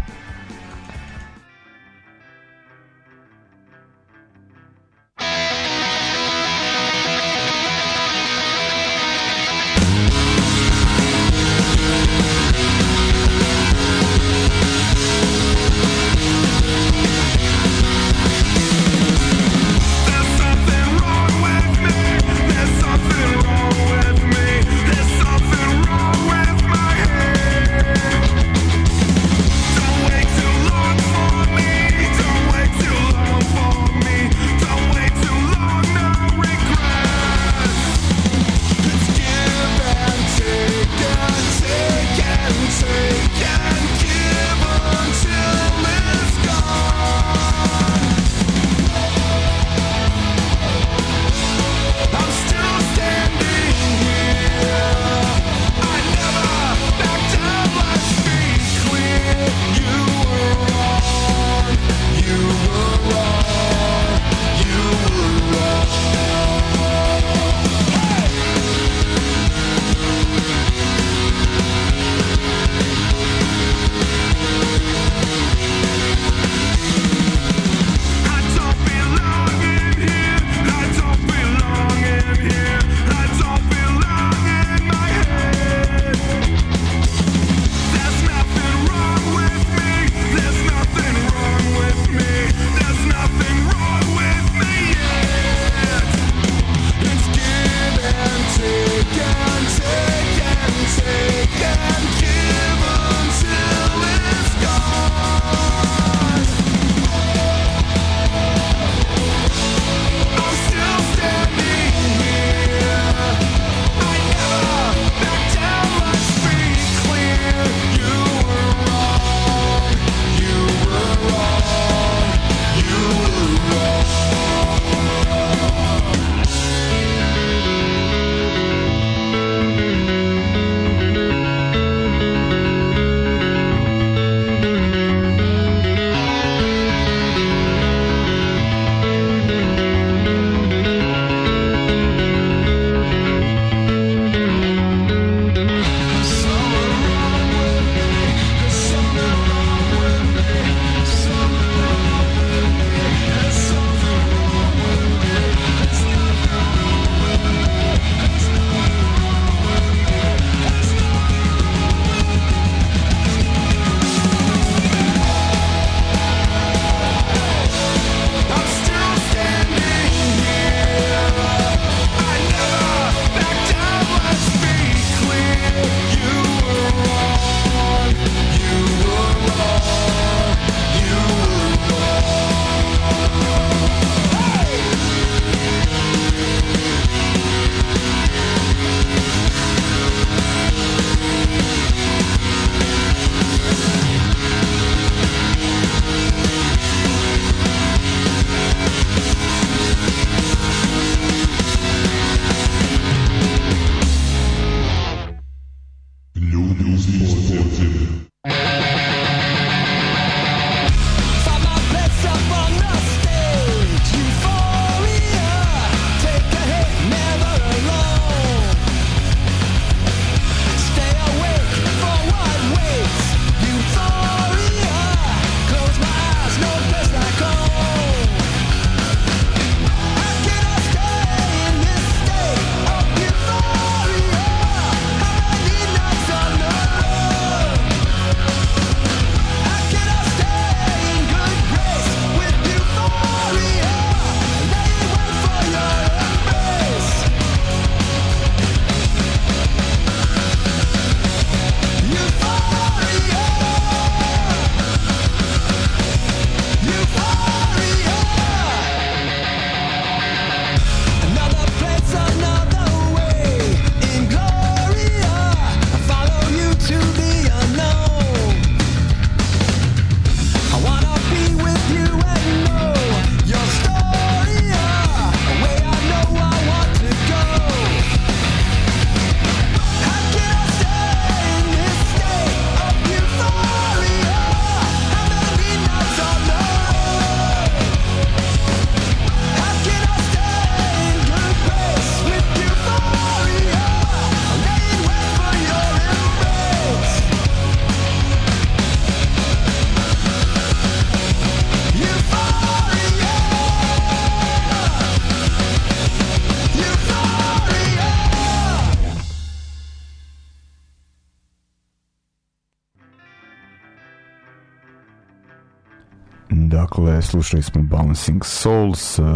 Slušali smo Bouncing Souls, uh,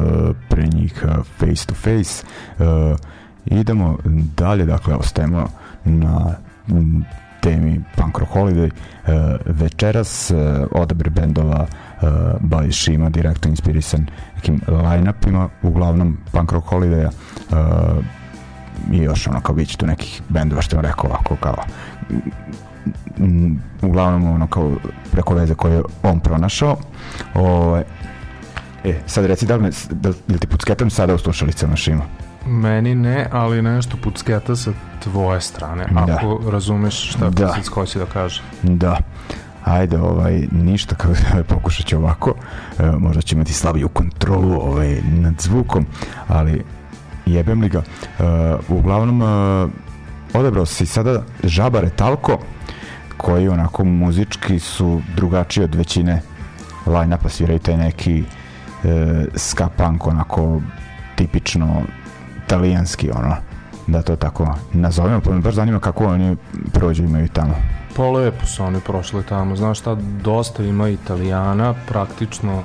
pre njih uh, Face to Face. Uh, idemo dalje, dakle, ostajemo na mm, temi Punk Rock Holiday. Večeras odabir bendova bavi šima direktno inspirisan nekim line-upima, uglavnom Punk Rock Holiday-a uh, i još ono kao bit će tu nekih bendova što vam rekao ovako kao uglavnom ono kao preko veze koje je on pronašao ovaj E, sad reci da li, me- da, da ti pucketam sada u slušalicama šima? Meni ne, ali nešto pucketa sa tvoje strane, Da. ako razumeš šta Da. da. hoće da kaže. Da. Ajde, ovaj, ništa, kao [LAUGHS] pokušat ću ovako. E, možda će imati slabiju kontrolu ovaj, nad zvukom, ali jebem li ga. E, uglavnom, e, odabrao si sada Žabare Talko, koji onako muzički su drugačiji od većine line-upa, sviraju taj neki e, ska punk, onako tipično italijanski, ono, da to tako nazovemo, pa me baš zanima kako oni prođu imaju tamo. Pa lepo su oni prošli tamo, znaš šta, dosta ima italijana, praktično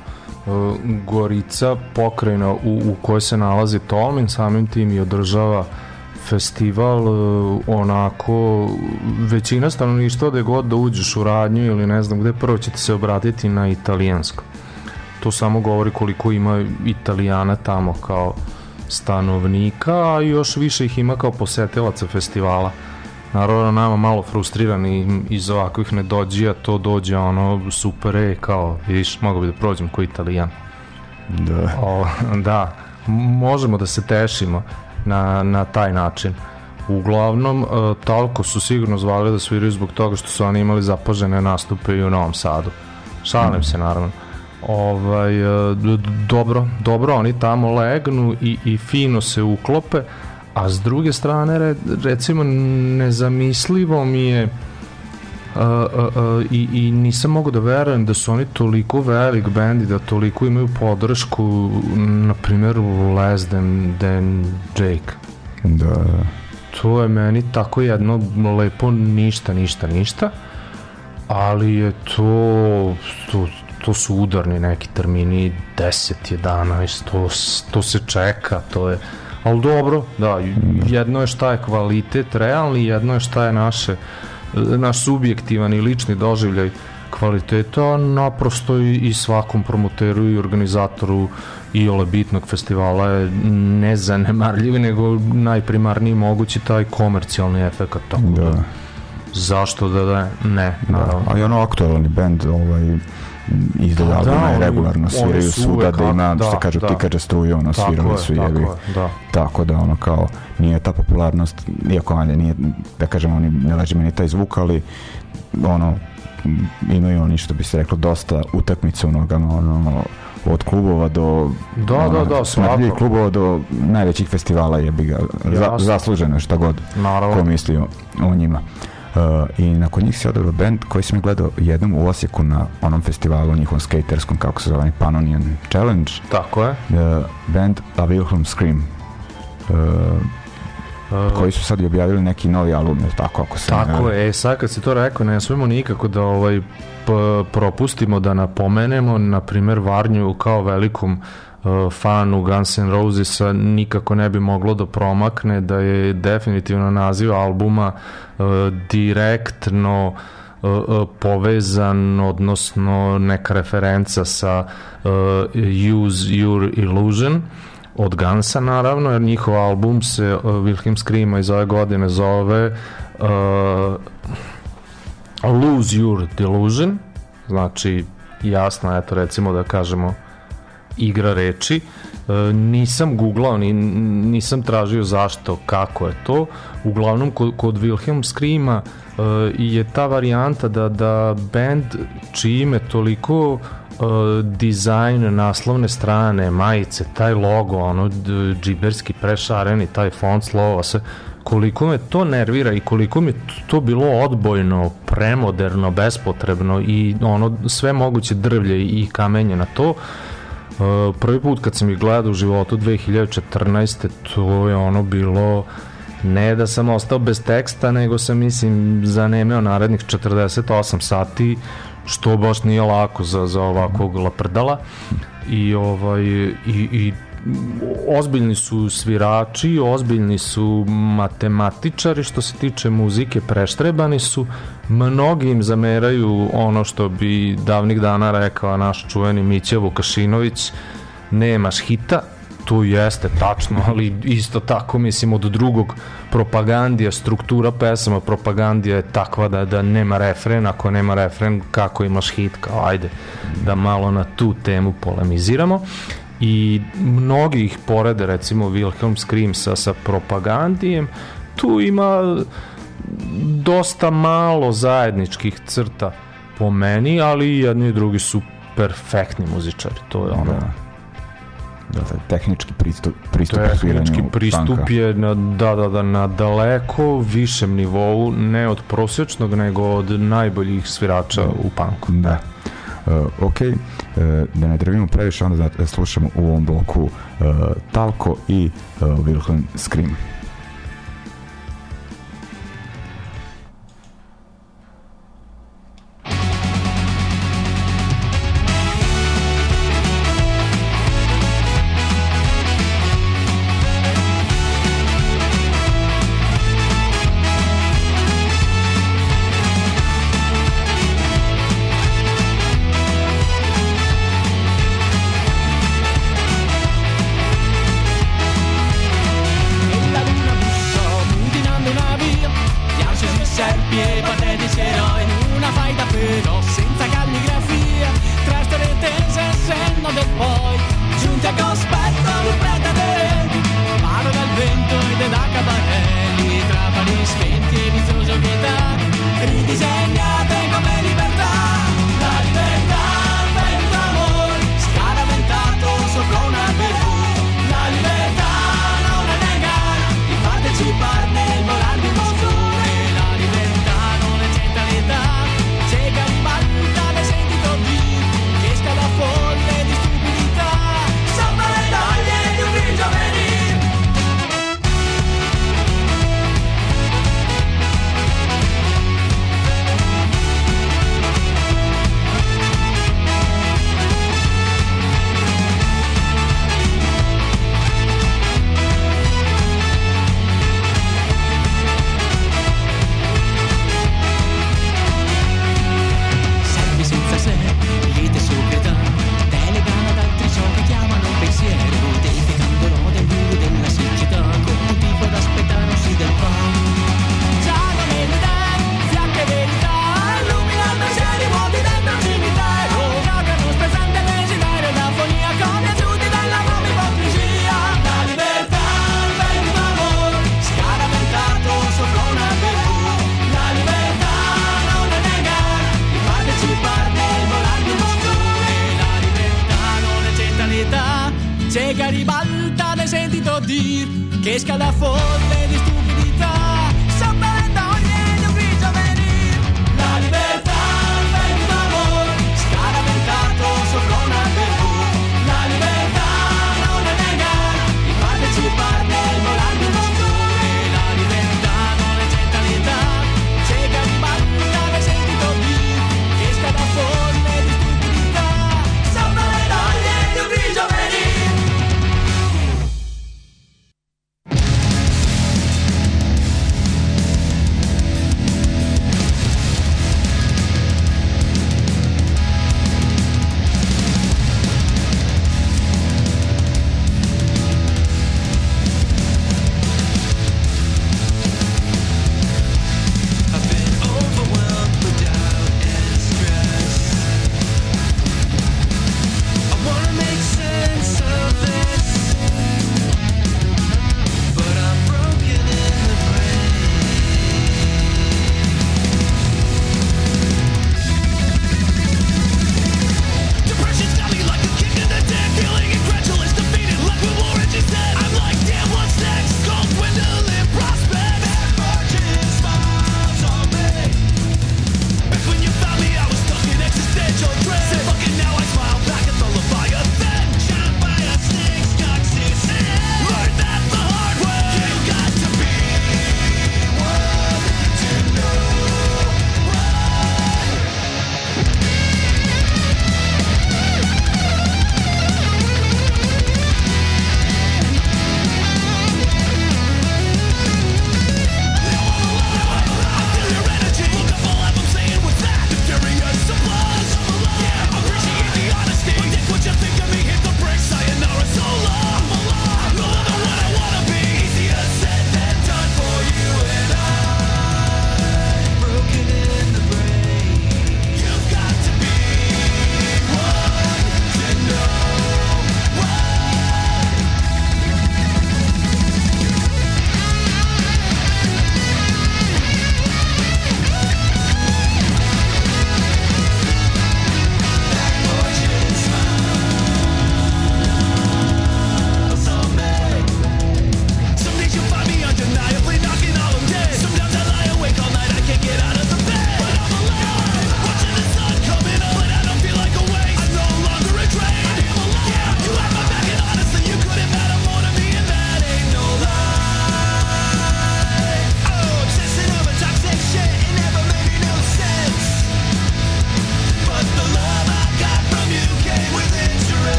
Gorica, pokrajina u, u kojoj se nalazi Tolmin, samim tim i održava festival, e, onako, većina stanovništva da god da uđeš u radnju ili ne znam gde, prvo ćete se obratiti na italijansko. To samo govori koliko ima italijana tamo kao stanovnika, a još više ih ima kao posetilaca festivala. Naravno, nama malo frustrirani iz ovakvih nedođija, to dođe ono super, e, kao, vidiš, mogu bi da prođem ko italijan. Da. O, da, možemo da se tešimo na, na taj način. Uglavnom, e, toliko su sigurno zvali da sviraju zbog toga što su oni imali zapažene nastupe i u Novom Sadu. Šalim se, naravno. Ovaj, e, dobro, dobro, oni tamo legnu i, i fino se uklope, a s druge strane, re, recimo, nezamislivo mi je Uh, uh, uh, i, i nisam mogu da verujem da su oni toliko velik bend i da toliko imaju podršku na primjer Less Than, than Jake Da. to je meni tako jedno lepo ništa, ništa, ništa ali je to to, to su udarni neki termini 10, 11 to, to se čeka to je ali dobro, da, jedno je šta je kvalitet realni, jedno je šta je naše naš subjektivan i lični doživljaj kvaliteta, naprosto i, i svakom promoteru i organizatoru i ole bitnog festivala je nezanemarljiv, nego najprimarniji mogući taj komercijalni efekt. Tako da. Da. Zašto da da ne, naravno. A i ono aktualni band, ovaj, izdaju Da, albume, oni- regularno sviraju svuda da ima, ak- što da, kažu, da. tikađe struje, ono, Tako svirali je, su tako je, da. Tako da ono kao nije ta popularnost, iako ajde nije, da kažem, oni ne leži meni taj zvuk, ali ono imaju oni što bi se reklo dosta utakmica u nogama, ono od klubova do Da, ono, da, da, svakako. klubova do najvećih festivala jebi ga za, zasluženo je šta god Naravno. ko misli o, o njima Uh, i nakon njih se odabrao band koji sam gledao jednom u Osijeku na onom festivalu njihovom skaterskom kako se zove onaj Pannonian Challenge Tako je. uh, band A Wilhelm Scream uh, Uh, koji su sad i objavili neki novi album, je tako ako se ne Tako varam? je, e, sad kad si to rekao, ne smemo nikako da ovaj, propustimo da napomenemo, na primjer, Varnju kao velikom uh, fanu Guns N' Rosesa nikako ne bi moglo da promakne da je definitivno naziv albuma uh, direktno uh, uh, povezan, odnosno neka referenca sa uh, Use Your Illusion. Od Gansa naravno, jer njihov album se uh, Wilhelm Screama iz ove godine zove uh, Lose Your Delusion, znači jasno, eto recimo da kažemo igra reči. E, nisam googlao, ni, nisam tražio zašto, kako je to. Uglavnom, kod, kod Wilhelm Screama e, je ta varijanta da, da band čije ime toliko e, dizajn naslovne strane, majice, taj logo, ono džiberski prešareni, taj font slova, sve, koliko me to nervira i koliko mi to bilo odbojno, premoderno, bespotrebno i ono sve moguće drvlje i kamenje na to. Uh, prvi put kad sam ih gledao u životu 2014. to je ono bilo ne da sam ostao bez teksta, nego sam mislim zanemeo narednih 48 sati što baš nije lako za, za ovakvog laprdala i ovaj i, i ozbiljni su svirači, ozbiljni su matematičari što se tiče muzike, preštrebani su. Mnogi im zameraju ono što bi davnih dana rekao naš čuveni Mića Vukašinović nemaš hita to jeste tačno, ali isto tako mislim od drugog propagandija, struktura pesama propagandija je takva da, da nema refren, ako nema refren kako imaš hit, kao ajde da malo na tu temu polemiziramo i mnogi ih porede recimo Wilhelm Scream sa, sa propagandijem tu ima dosta malo zajedničkih crta po meni, ali i jedni i drugi su perfektni muzičari, to je ono Da. Da, da, tehnički pristup, pristup tehnički pristup je na, da, da, da, na daleko višem nivou, ne od prosječnog, nego od najboljih svirača u punku. Da. Uh, ok, uh, da ne drvimo previše, onda da slušamo u ovom bloku uh, Talko i Wilhelm Scream.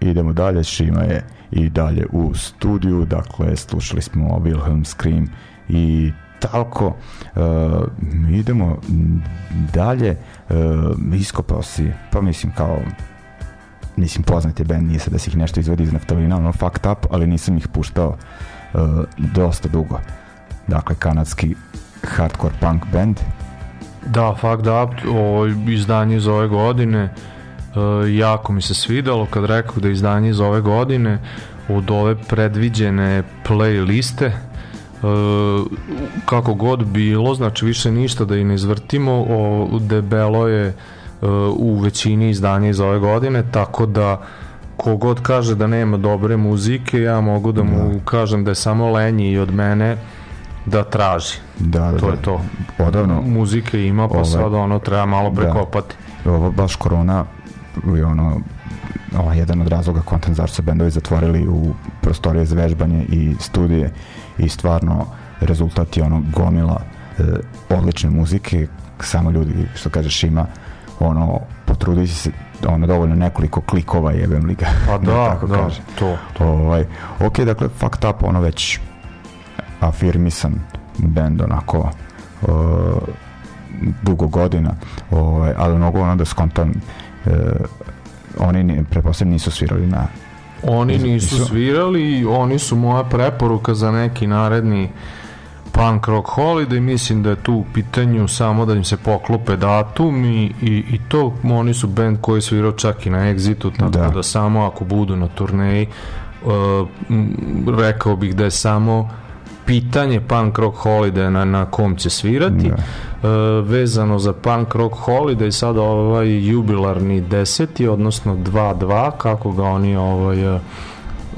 Idemo dalje, Šima je i dalje u studiju, dakle slušali smo Wilhelm Scream i Talko, e, idemo dalje, e, iskopao si, pa mislim kao mislim poznati band, nije sad da si ih nešto izvodi iz naftalina, ono fucked up, ali nisam ih puštao e, dosta dugo. Dakle, kanadski hardcore punk band, Da, Fucked Up, ovo izdanje iz ove godine, e, jako mi se svidalo kad rekao da je izdanje iz ove godine od ove predviđene playliste e, kako god bilo, znači više ništa da i ne izvrtimo, o, debelo je e, u većini izdanja iz ove godine, tako da kogod kaže da nema dobre muzike, ja mogu da mu kažem da je samo lenji i od mene da traži. da, da, To da, je to. odavno, Muzike ima, pa Ovaj, sad ono treba malo da. prekopati. ovo baš korona je ono ovo je jedan od razloga kontent zašto su bendovi zatvorili u prostorije za vežbanje i studije i stvarno rezultat je ono gomila e, odlične muzike samo ljudi što kažeš ima ono potrudi se ono dovoljno nekoliko klikova jebem li ga Pa [LAUGHS] da, tako da, kaže. to, to. Ovaj, ok, dakle, fucked up, ono već afirmisan band, onako, uh, dugo godina, ovaj, ali mogu ono da skontam uh, oni, ni- pretpostavljam, nisu svirali na... Oni nisu Nisu? svirali, oni su moja preporuka za neki naredni punk rock holiday, mislim da je tu u pitanju samo da im se poklope datum i, i, i to oni su band koji je svirao čak i na Exitu, tako da, Da. samo ako budu na turneji uh, rekao bih da je samo pitanje punk rock holiday na, na kom će svirati Da. E, vezano za punk rock holiday sada ovaj jubilarni deseti odnosno 2-2 kako ga oni ovaj e,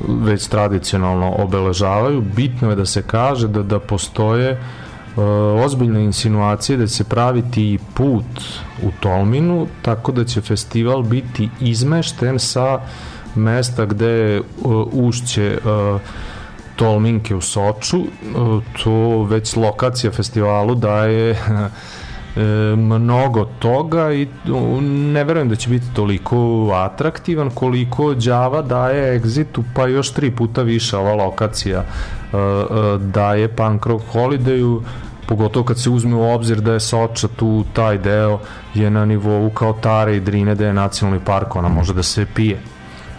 već tradicionalno obeležavaju bitno je da se kaže da da postoje e, ozbiljne insinuacije da će se praviti put u Tolminu tako da će festival biti izmešten sa mesta gde je ušće e, Tolminke u Soču, e, to već lokacija festivalu daje [LAUGHS] e, mnogo toga i ne verujem da će biti toliko atraktivan koliko Đava daje Exitu pa još tri puta više ova lokacija e, e, daje Punk Rock Holidayu pogotovo kad se uzme u obzir da je Soča tu taj deo je na nivou kao Tare i Drine da je nacionalni park ona može da se pije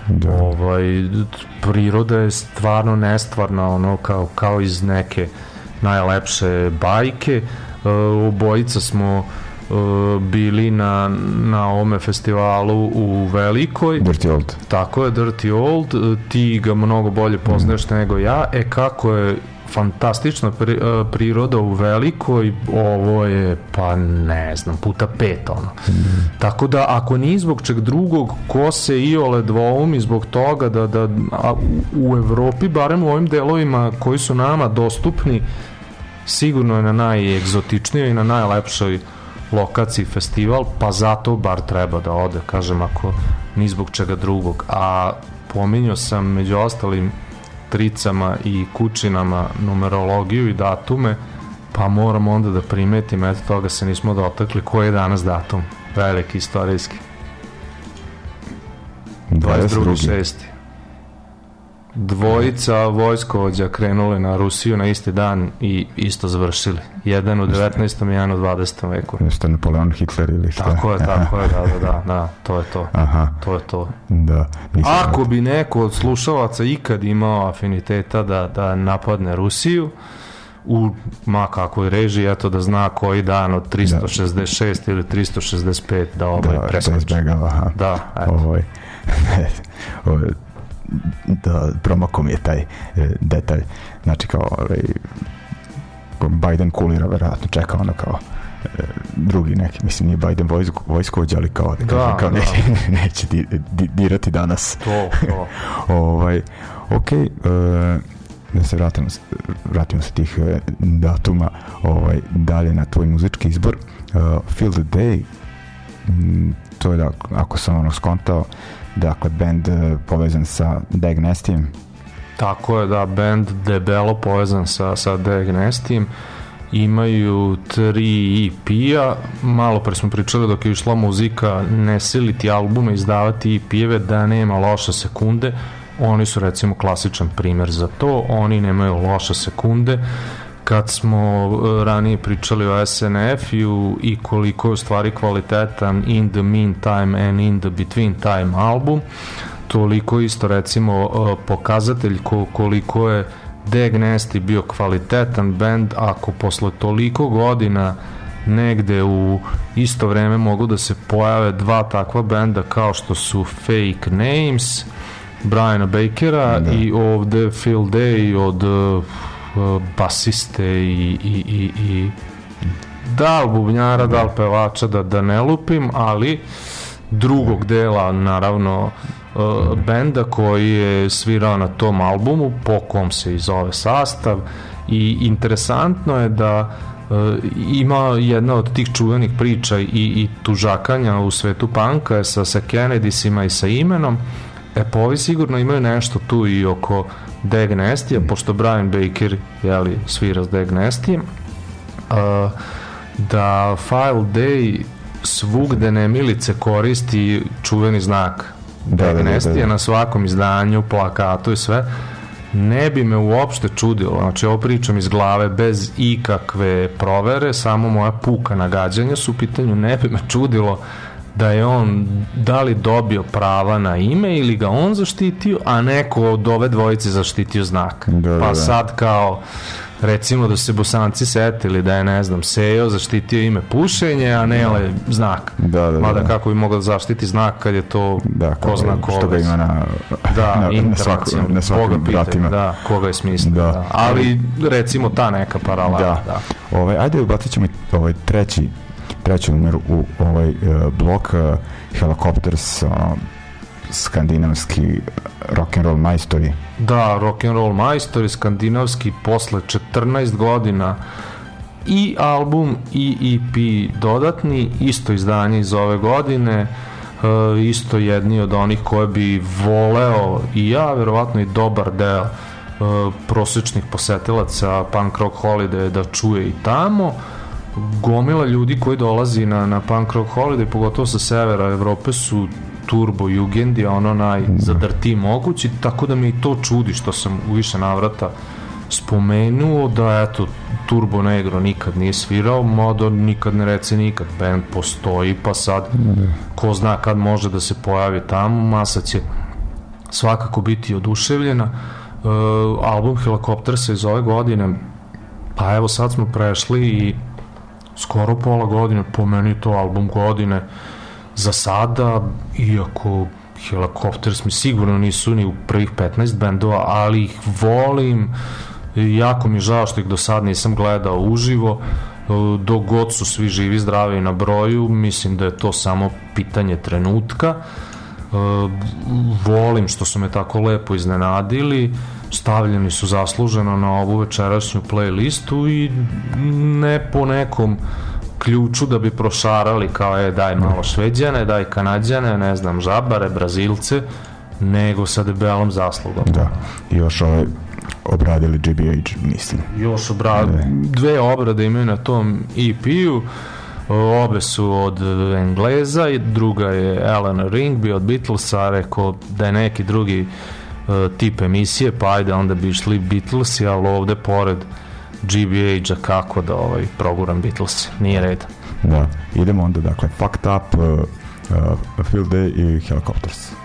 Da. ovaj priroda je stvarno nestvarna ono kao kao iz neke najlepše bajke. E, obojica smo e, bili na na ovome festivalu u Velikoj. Dirty Old. tako je Dirty Old. E, ti ga mnogo bolje poznaješ nego ja. E kako je fantastična pri, e, priroda u velikoj ovo je pa ne znam puta pet ono tako da ako ni zbog čeg drugog ko se i ole dvoumi zbog toga da, da a, u Evropi barem u ovim delovima koji su nama dostupni sigurno je na najegzotičnijoj i na najlepšoj lokaciji festival, pa zato bar treba da ode, kažem, ako ni zbog čega drugog. A pominjao sam među ostalim tricama i kućinama numerologiju i datume, pa moram onda da primetim, eto toga se nismo dotakli, koji je danas datum, veliki istorijski, 22. 22.6. Dvojica vojskovođa krenule na Rusiju na isti dan i isto završili. Jedan u 19. i jedan u 20. veku. Jeste Napoleon Hitler ili šta? Tako je, tako je, da, da, da, da, to je to. Aha, To je to. da. Nisam Ako bi neko od slušalaca ikad imao afiniteta da, da napadne Rusiju, u ma kakvoj režiji, eto da zna koji dan od 366 ili 365 da ovaj da, da preskoči. izbegava, aha. Da, eto. Ovaj, [LAUGHS] ovaj, da promako mi je taj e, detalj. Znači kao ovaj, Biden kulira verovatno čeka ono kao e, drugi neki, mislim nije Biden vojsko, vojskovođa, ali kao, da, Da, kažem, kao da. neće, [LAUGHS] neće di, di, dirati danas. To, to. [LAUGHS] ovaj, ok, e, da se vratimo, vratimo se tih e, datuma ovaj, dalje na tvoj muzički izbor. Uh, Feel the Day, mm, to je da, ako sam ono skontao, dakle, band e, povezan sa Dag Nastijem, Tako je, da, band debelo povezan sa, sa Diagnestim. Imaju tri EP-a, malo pre smo pričali dok je išla muzika ne siliti albume, izdavati EP-eve da nema loše sekunde. Oni su recimo klasičan primer za to, oni nemaju loše sekunde. Kad smo e, ranije pričali o SNF-u i koliko je u stvari kvalitetan In the Meantime and In the Between Time album, toliko isto recimo uh, pokazatelj ko, koliko je Dag Nasty bio kvalitetan band ako posle toliko godina negde u isto vreme mogu da se pojave dva takva benda kao što su Fake Names Briana Bakera Da. i ovde Phil Day od uh, basiste i, i, i, i da bubnjara, da li pevača, da, da ne lupim, ali drugog dela, naravno, uh, benda koji je svirao na tom albumu, po kom se i zove sastav i interesantno je da uh, ima jedna od tih čuvenih priča i, i tužakanja u svetu panka sa, sa Kennedysima i sa imenom. E pa ovi sigurno imaju nešto tu i oko Dag Nasty-a, pošto Brian Baker jeli, svira s Dag Nasty uh, da File Day svugde nemilice koristi čuveni znak Da, da, da, Dignestija da, da. na svakom izdanju, plakatu i sve ne bi me uopšte čudilo znači ovo pričam iz glave bez ikakve provere samo moja puka nagađanja su u pitanju ne bi me čudilo da je on da li dobio prava na ime ili ga on zaštitio, a neko od ove dvojice zaštitio znak. Da, da, pa da. sad kao recimo da se bosanci setili da je ne znam Sejo zaštitio ime pušenje a Nele znak Da, da, mada da. kako bi mogao da zaštiti znak kad je to Da, ko zna ko što ga ima na, da, [LAUGHS] na, na, internacionalno. na svakim Koga vratima. Da, koga je smislio. Da. Da. Ali recimo ta neka paralela. Da. Da. Ovaj, ajde ubacit ćemo ovaj treći treći numer u ovaj uh, blok uh, Helicopters ono, skandinavski rock and roll majstori Da, rock and roll majstori skandinavski posle 14 godina i album i EP dodatni, isto izdanje iz ove godine, e, isto jedni od onih koje bi voleo i ja, verovatno i dobar deo e, prosečnih posetilaca Punk Rock Holiday da čuje i tamo. Gomila ljudi koji dolazi na, na Punk Rock Holiday, pogotovo sa severa Evrope, su turbo jugendi, ono najzadrtiji mogući, tako da me i to čudi što sam u više navrata spomenuo da eto Turbo Negro nikad nije svirao, mada nikad ne rece nikad, band postoji pa sad ko zna kad može da se pojavi tamo, masa će svakako biti oduševljena. E, album Helikoptersa iz ove godine, pa evo sad smo prešli i skoro pola godine, po meni to album godine za sada, iako Helicopters mi sigurno nisu ni u prvih 15 bendova, ali ih volim, jako mi žao što ih do sad nisam gledao uživo, dok god su svi živi, zdravi na broju, mislim da je to samo pitanje trenutka. Volim što su me tako lepo iznenadili, stavljeni su zasluženo na ovu večerašnju playlistu i ne po nekom ključu da bi prošarali kao je daj malo šveđane, daj kanadjane, ne znam, žabare, brazilce, nego sa debelom zaslugom. da i još ovaj obradili GBH mislim. Još obra... dve obrade imaju na tom EP-u, obe su od Engleza i druga je Alan Ringby od Beatlesa, rekao da je neki drugi tip emisije, pa ajde onda bi išli Beatlesi, ali ovde pored GBH-a kako da ovaj, proguram Beatles, nije red. da idemo onda dakle Fucked Up uh, uh, Field Day i Helicopters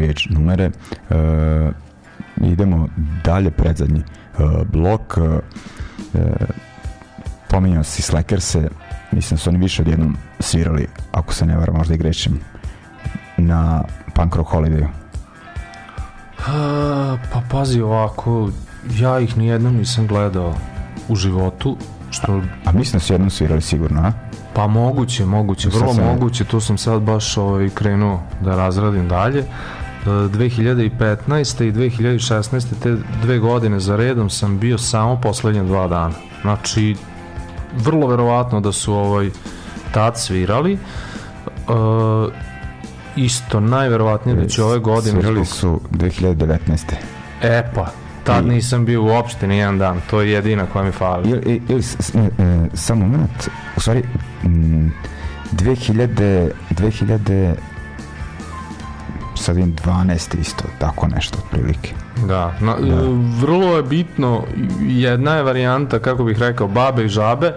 GBH numere. E, idemo dalje, predzadnji e, blok. E, pominjao si Slackerse, mislim da su oni više odjednom svirali, ako se ne varam, možda i grešim, na Punk Rock Holidayu. A, pa pazi ovako, ja ih nijednom nisam gledao u životu, što A mislim da su jednom svirali sigurno, a? Pa moguće, moguće, vrlo sam- moguće, tu sam sad baš ovaj, krenuo da razradim dalje. E, 2015. i 2016. te dve godine za redom sam bio samo poslednje dva dana. Znači, vrlo verovatno da su ovaj, tad svirali. E, isto, najverovatnije da će ove godine... Svirali su 2019. E pa, tad I- nisam bio uopšte ni jedan dan, to je jedina koja mi fali. Ili, ili e, samo moment, u stvari, mm, 2000, 2000, sad vidim 12 isto, tako nešto otprilike. Da, na, e, vrlo je bitno, jedna je varijanta, kako bih rekao, babe i žabe, e,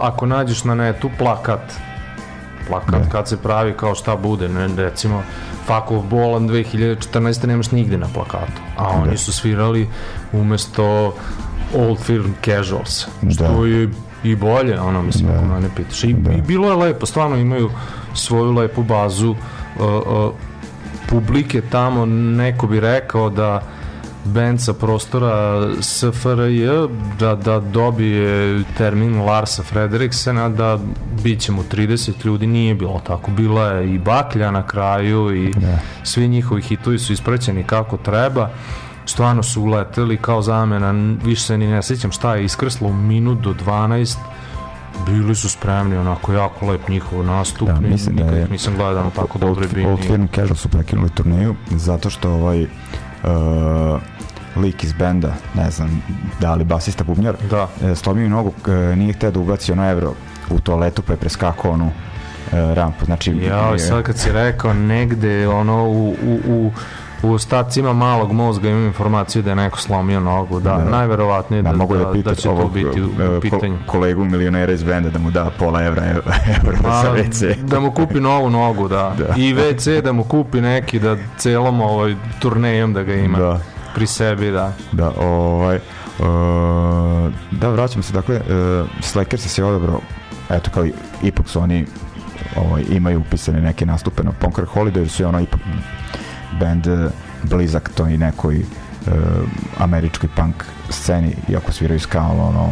ako nađeš na netu plakat, plakat Da. kad se pravi kao šta bude, ne, recimo Fuck of Bolan 2014. nemaš nigde na plakatu, a oni su svirali umesto Old Firm Casuals, što Da. je i bolje, ono, mislim, ako mene pitaš. I, I bilo je lepo, stvarno imaju svoju lepu bazu uh, uh, publike tamo, neko bi rekao da band sa prostora SFRJ da, da dobije termin Larsa Frederiksena da bit će mu 30 ljudi nije bilo tako. Bila je i baklja na kraju i svi njihovi hitovi su ispraćeni kako treba. Stvarno su uleteli kao zamena više se ni ne sjećam šta je iskrslo u minut do 12 bili su spremni onako jako lep njihov nastup Da, mislim da nikad je- ih nisam gledao tako dobre Old, bini Old Firm Casual su prekinuli turneju zato što ovaj uh, lik iz benda, ne znam, da li basista bubnjar, Da. e, slomio nogu, e, nije hteo da ubaci ono evro u toaletu pa je preskakao onu e, rampu. Znači, Ja, sad kad si rekao negde ono u, u, u u ostacima malog mozga imam informaciju da je neko slomio nogu, da, Da. najverovatnije da, da, mogu da, da, da će to ovog biti u, e, u ko- pitanju. kolegu milionera iz benda da mu da pola evra evra Ma, za WC. da mu kupi novu nogu, da. Da. I WC da mu kupi neki da celom ovaj turnejom da ga ima Da. pri sebi, da. Da, ovaj, uh, da, vraćamo se, dakle, uh, Slacker se je odabrao, eto, kao i- ipak su oni ovaj, imaju upisane neke nastupe na Rock Holiday, su je ono ipak band uh, blizak to i nekoj uh, američkoj punk sceni, iako sviraju ska, ali ono,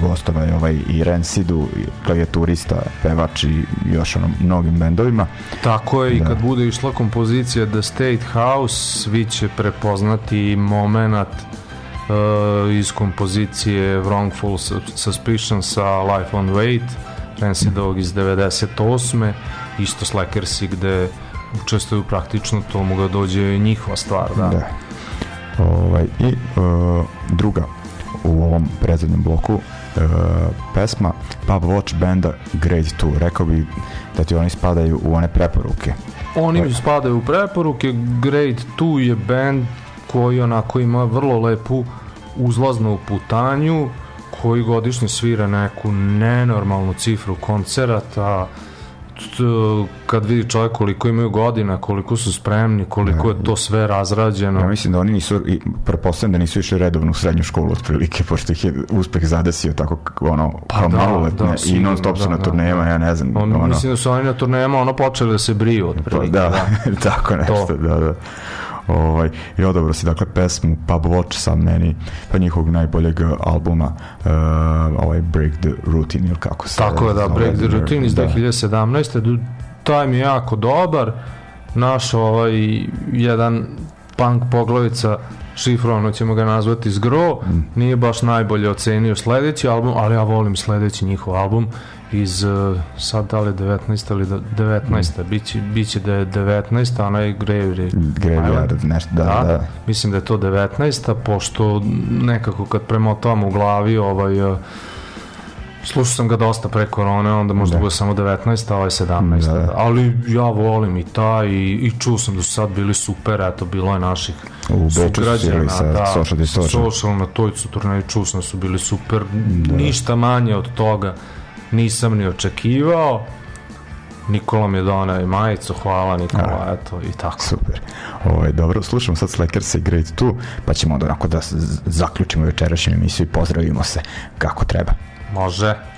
gostova je ovaj i Rancidu, i klavijaturista, pevač i još ono, mnogim bendovima. Tako je i Da. kad bude išla kompozicija The State House, svi će prepoznati moment uh, iz kompozicije Wrongful Sus- Suspicion sa Life on Wait, Rancidog iz 98. Isto Slackersi gde učestvuju praktično to mogu da dođe njihova stvar, da. Da. Ovaj, I uh, druga u ovom predzadnjem bloku uh, pesma Pub Watch benda Grade 2. Rekao bi da ti oni spadaju u one preporuke. Oni spadaju u preporuke, Grade 2 je band koji onako ima vrlo lepu uzlaznu putanju, koji godišnje svira neku nenormalnu cifru koncerata, kad vidi čovjek koliko imaju godina, koliko su spremni, koliko je to sve razrađeno. Ja mislim da oni nisu, i pretpostavljam da nisu išli redovno u srednju školu otprilike, pošto ih je uspeh zadesio tako ono, Pa kao da, maloletne da, i sigurno, non stop su da, na da, turnejama, da. ja ne znam. On, ono, Mislim da su oni na turnejama ono počeli da se briju Pa, otprilike. da, [LAUGHS] tako nešto, da, da. Ovaj, I odabro si dakle pesmu Pub Watch sa meni pa njihovog najboljeg albuma uh, ovaj Break the Routine ili kako se Tako je, da, zove, Break the Routine iz da. 2017. Du- Taj mi je jako dobar. Naš ovaj jedan punk poglavica šifrovano ćemo ga nazvati Zgro, Mm. nije baš najbolje ocenio sledeći album, ali ja volim sledeći njihov album iz uh, sad da li je 19. ili da- 19. Biće, biće da je 19. a onaj Graveyard Graveyard, nešto, da, da, da. Mislim da je to 19. pošto nekako kad premotavam u glavi ovaj uh, slušao sam ga dosta pre korone, onda možda Da. bude samo 19. a ovaj 17. Da, da. Ali ja volim i taj i, i čuo sam da su sad bili super, eto bilo je naših U sugrađana, sa Social Distortion. Social na tojcu turneju čuo sam da su bili super, ništa manje od toga nisam ni očekivao Nikola mi je donao i majicu, hvala Nikola, eto, i tako. Super. Ovo je dobro. Slušamo sad Slackersa i Great 2, pa ćemo onda onako da zaključimo večerašnju emisiju i pozdravimo se kako treba. Može.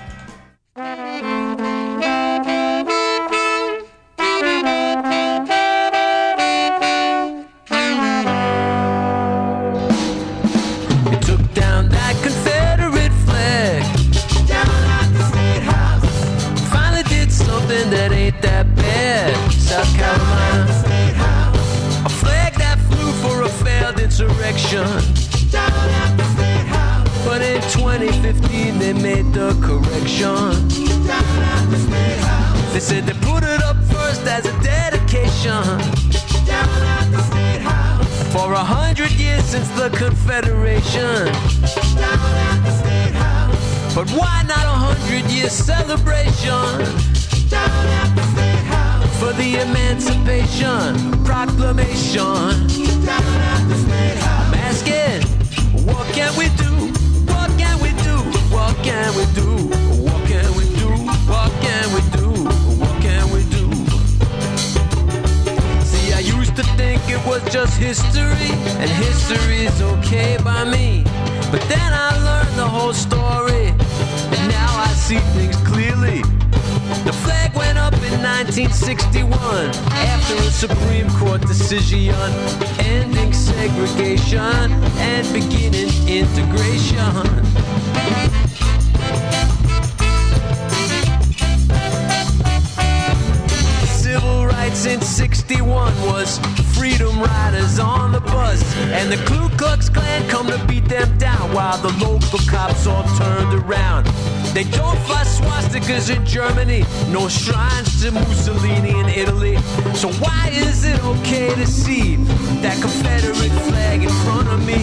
Year celebration? Down at the State House. For the Emancipation Proclamation. Down at the State House. I'm asking, what can we do? What can we do? What can we do? What can we do? What can we do? What can we do? See, I used to think it was just history, and history's okay by me. But then I learned the whole story, and now I see things clearly. The flag went up in 1961 after a Supreme Court decision ending segregation and beginning integration. Civil rights in 61 was freedom riders on the bus. And the Ku Klux Klan come to beat them down while the local cops all turned around. They don't fly swastikas in Germany, no shrines to Mussolini in Italy. So why is it okay to see that Confederate flag in front of me?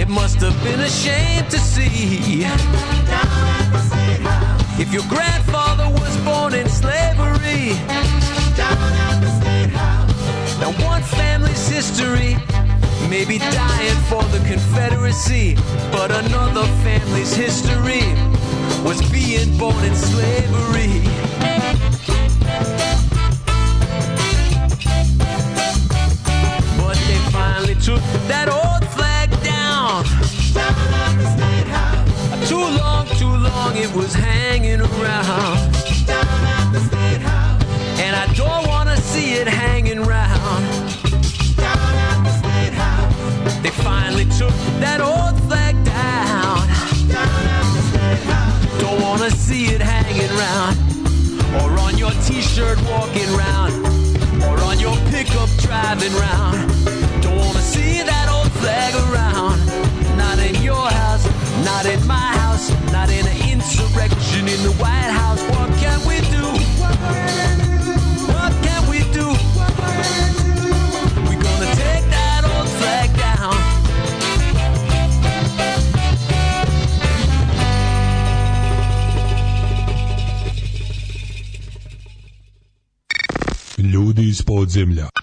It must have been a shame to see. If your grandfather born in slavery, Down at the statehouse, now one family's history may be dying for the Confederacy, but another family's history was being born in slavery. But they finally took that old flag down. Down at the statehouse, Too long, too long it was hanging around. Don't wanna see it hanging around. They finally took that old flag down. Down at the State House. Don't wanna see it hanging around. Or on your t-shirt walking round. Or on your pickup driving round. Don't wanna see that old flag around. Not in your house, not in my house, not in an insurrection in the White House. What can we do? Podzemlja.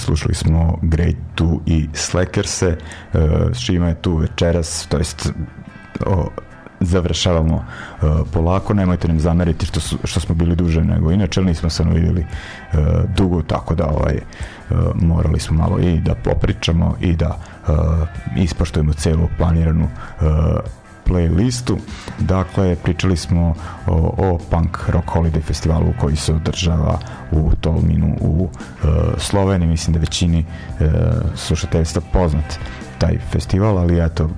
Slušali smo Great 2 i Slackerse, e, s čima je tu večeras, to jest o, završavamo e, polako, nemojte nam zameriti što, su, što smo bili duže nego inače, nismo se vidjeli e, dugo, tako da ovaj, morali smo malo i da popričamo i da e, ispoštujemo celu planiranu playlistu. Dakle, pričali smo o, o Punk Rock Holiday festivalu koji se održava u Tolminu u e, Sloveniji. Mislim da većini e, slušateljstva poznat taj festival, ali eto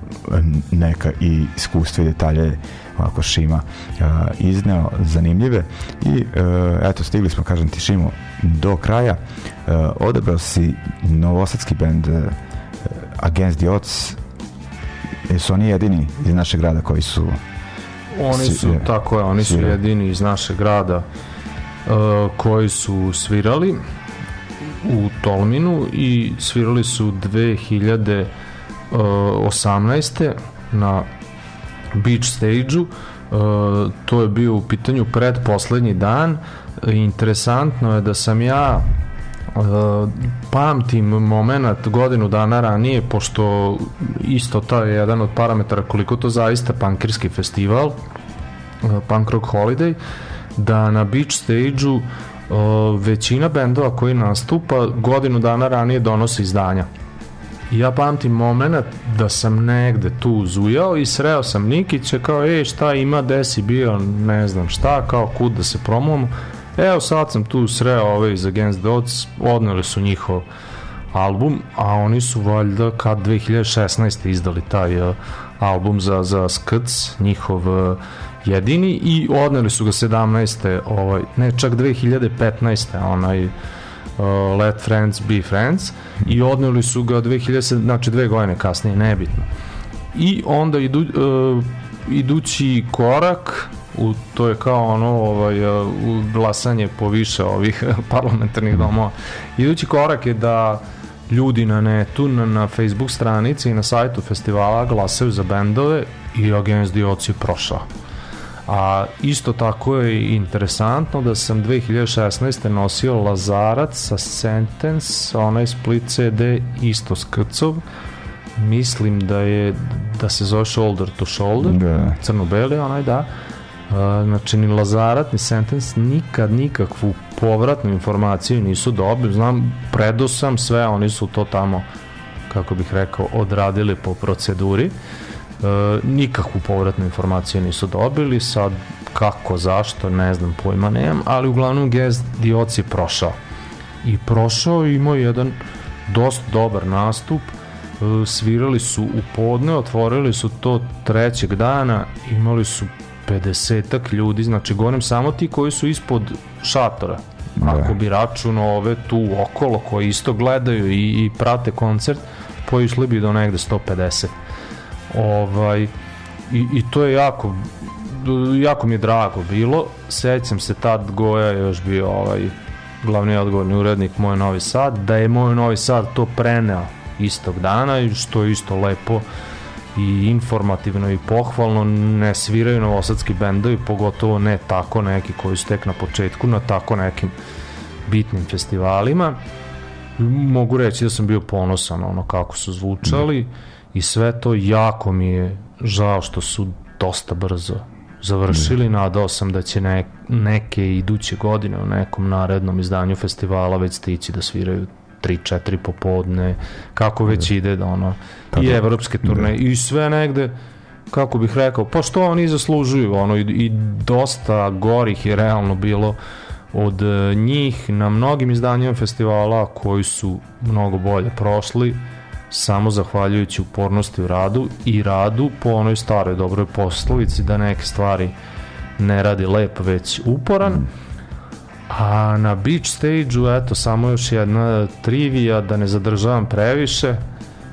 neka i iskustva i detalje ovako Šima uh, izneo zanimljive i uh, eto stigli smo kažem ti Šimo do kraja uh, odabrao si novosadski band uh, Against the Odds su oni jedini iz našeg grada koji su Oni su, svi- tako je, oni su svirali. jedini iz našeg grada uh, koji su svirali u Tolminu i svirali su 2018. na beach stage-u uh, to je bio u pitanju predposlednji dan interesantno je da sam ja Pamtim moment godinu dana ranije pošto isto to je jedan od parametara koliko to zaista pankirski festival uh, Punk Rock Holiday da na beach stage-u uh, većina bendova koji nastupa godinu dana ranije donose izdanja ja pamtim moment da sam negde tu zujao i sreo sam Nikića kao, ej šta ima, gde si bio, ne znam šta, kao kud da se promujemo. Evo sad sam tu sreo ove iz Against the Odds, odneli su njihov album, a oni su valjda kad 2016. izdali taj uh, album za, za Skc, njihov uh, jedini i odneli su ga 17. Ovaj, ne, čak 2015. onaj uh, Let Friends Be Friends i odneli su ga 2000, znači dve godine kasnije, nebitno. I onda idu, uh, idući korak u, to je kao ono ovaj, u glasanje po više ovih [LAUGHS] parlamentarnih domova. Idući korak je da ljudi na netu, na, na Facebook stranici i na sajtu festivala glasaju za bendove i Against the Odds je prošao. A isto tako je interesantno da sam 2016. nosio Lazarac sa Sentence, onaj split CD isto s Krcov. Mislim da je da se zove Shoulder to Shoulder, Da. crno-beli onaj da. Uh, znači ni Lazarat ni Sentence nikad nikakvu povratnu informaciju nisu dobili. Znam, predo sam sve, oni su to tamo kako bih rekao, odradili po proceduri. E, nikakvu povratnu informaciju nisu dobili, sad kako, zašto, ne znam, pojma nemam, ali uglavnom Guest Dioc je prošao. I prošao i imao jedan dosta dobar nastup, E, svirali su u podne, otvorili su to trećeg dana, imali su 50 ljudi, znači govorim samo ti koji su ispod šatora. Ako bi računao ove tu okolo koji isto gledaju i, i prate koncert, poišli bi do negde 150. Ovaj, i, I to je jako jako mi je drago bilo. Sećam se tad Goja je još bio ovaj glavni odgovorni urednik Moj Novi Sad, da je Moj Novi Sad to preneo istog dana i što je isto lepo i informativno i pohvalno ne sviraju novosadski bendovi, pogotovo ne tako neki koji su tek na početku, na tako nekim bitnim festivalima. Mogu reći da sam bio ponosan ono kako su zvučali i sve to jako mi je žao što su dosta brzo završili. Nadao sam da će ne, neke iduće godine u nekom narednom izdanju festivala već stići da sviraju 3-4 popodne, kako već ide da ono, i evropske turne i sve negde kako bih rekao, pa što oni zaslužuju ono, i, i dosta gorih je realno bilo od e, njih na mnogim izdanjima festivala koji su mnogo bolje prošli samo zahvaljujući upornosti u radu i radu po onoj staroj dobroj poslovici da neke stvari ne radi lep već uporan a na beach stage-u eto samo još jedna trivija da ne zadržavam previše.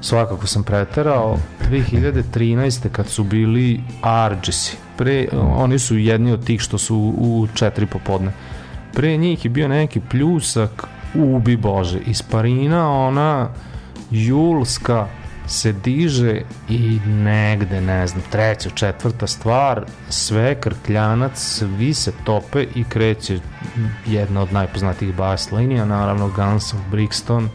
Svakako sam preterao. 2013. kad su bili Argesi. Pre, oni su jedni od tih što su u, četiri popodne. Pre njih je bio neki pljusak ubi bože iz Parina ona julska se diže i negde, ne znam, treća, četvrta stvar, sve krkljanac, svi se tope i kreće jedna od najpoznatijih bas linija, naravno Guns of Brixton.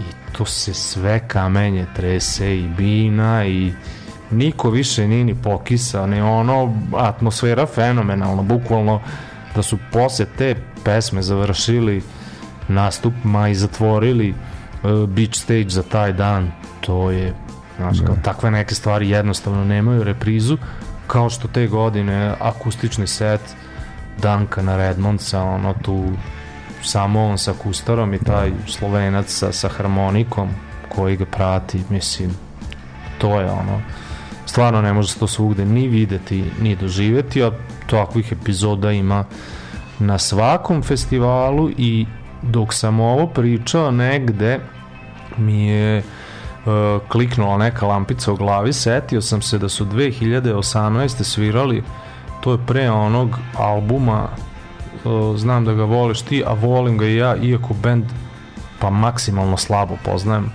I tu se sve kamenje trese i bina i niko više nije ni pokisao, ni ono, atmosfera fenomenalna, bukvalno da su posle te pesme završili nastupma i zatvorili beach stage za taj dan, to je znaš, kao takve neke stvari jednostavno nemaju reprizu, kao što te godine akustični set Duncana Redmondsa, ono tu samo on sa kustarom i taj slovenac sa, sa harmonikom koji ga prati, mislim, to je ono, stvarno ne može se to svugde ni videti, ni doživeti, a takvih epizoda ima na svakom festivalu i dok sam ovo pričao negde mi je uh, kliknula neka lampica u glavi, setio sam se da su 2018. svirali. To je pre onog albuma uh, znam da ga voliš ti, a volim ga i ja, iako band pa maksimalno slabo poznajem.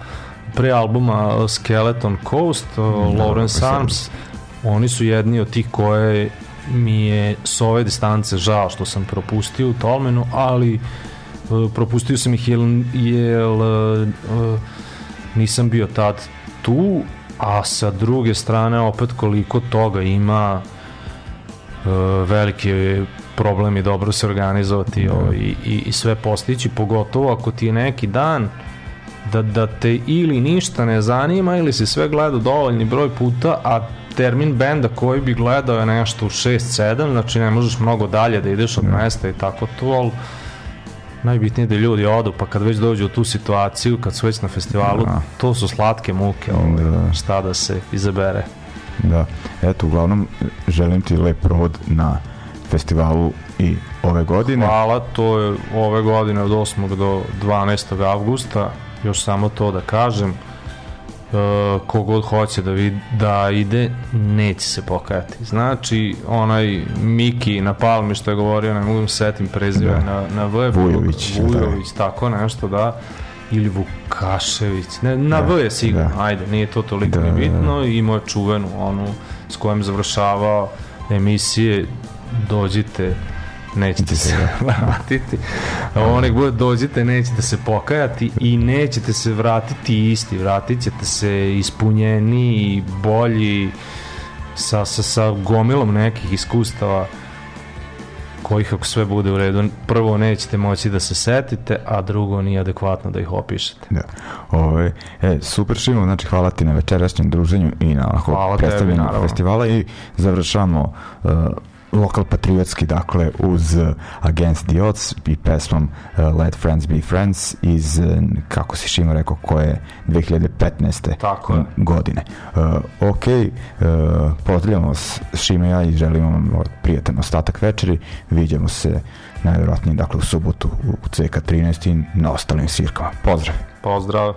Pre albuma uh, Skeleton Coast, uh, Lawrence sad- Arms oni su jedni od tih koje mi je s ove distance žao što sam propustio u Tolmenu, ali uh, propustio sam ih jer, jer uh, nisam bio tad tu, a sa druge strane opet koliko toga ima uh, veliki je problem i dobro se organizovati ovaj, i, i, i sve postići, pogotovo ako ti je neki dan da, da te ili ništa ne zanima ili si sve gledao dovoljni broj puta, a termin benda koji bi gledao je nešto u 6-7, znači ne možeš mnogo dalje da ideš od mesta i tako to, ali najbitnije je da ljudi odu, pa kad već dođu u tu situaciju, kad su već na festivalu, Da. to su slatke muke, ovaj, Da. šta da se izabere. Da, eto, uglavnom, želim ti lep provod na festivalu i ove godine. Hvala, to je ove godine od 8. do 12. avgusta, još samo to da kažem, e, kogod hoće da, vid, da ide, neće se pokajati. Znači, onaj Miki na Palmi što je govorio, ne mogu da se setim prezive Da. na, na V. Vujović, Vujović, tako nešto, da. Ili Vukašević, ne, na Da, V je sigurno, da. ajde, nije to toliko Da, ni da, da. bitno, imao je čuvenu, onu s kojom završavao emisije, dođite, nećete se [LAUGHS] vratiti. Ovo nek bude dođite, nećete se pokajati i nećete se vratiti isti, vratit ćete se ispunjeni i bolji sa, sa, sa gomilom nekih iskustava kojih ako sve bude u redu, prvo nećete moći da se setite, a drugo nije adekvatno da ih opišete. Da. Ove, e, super Šimo, znači hvala ti na večerašnjem druženju i na ovako tebi, predstavljanju festivala i završamo uh, lokal patriotski, dakle uz uh, Against the Odds i pesmom uh, Let Friends Be Friends iz, uh, kako si Šimo rekao, koje 2015. Tako je. godine. Uh, ok, uh, pozdravljamo vas Šime ja i želimo vam prijatan ostatak večeri. Vidimo se najvjerojatnije dakle u subotu u CK13 i na ostalim svirkama. Pozdrav! Pozdrav!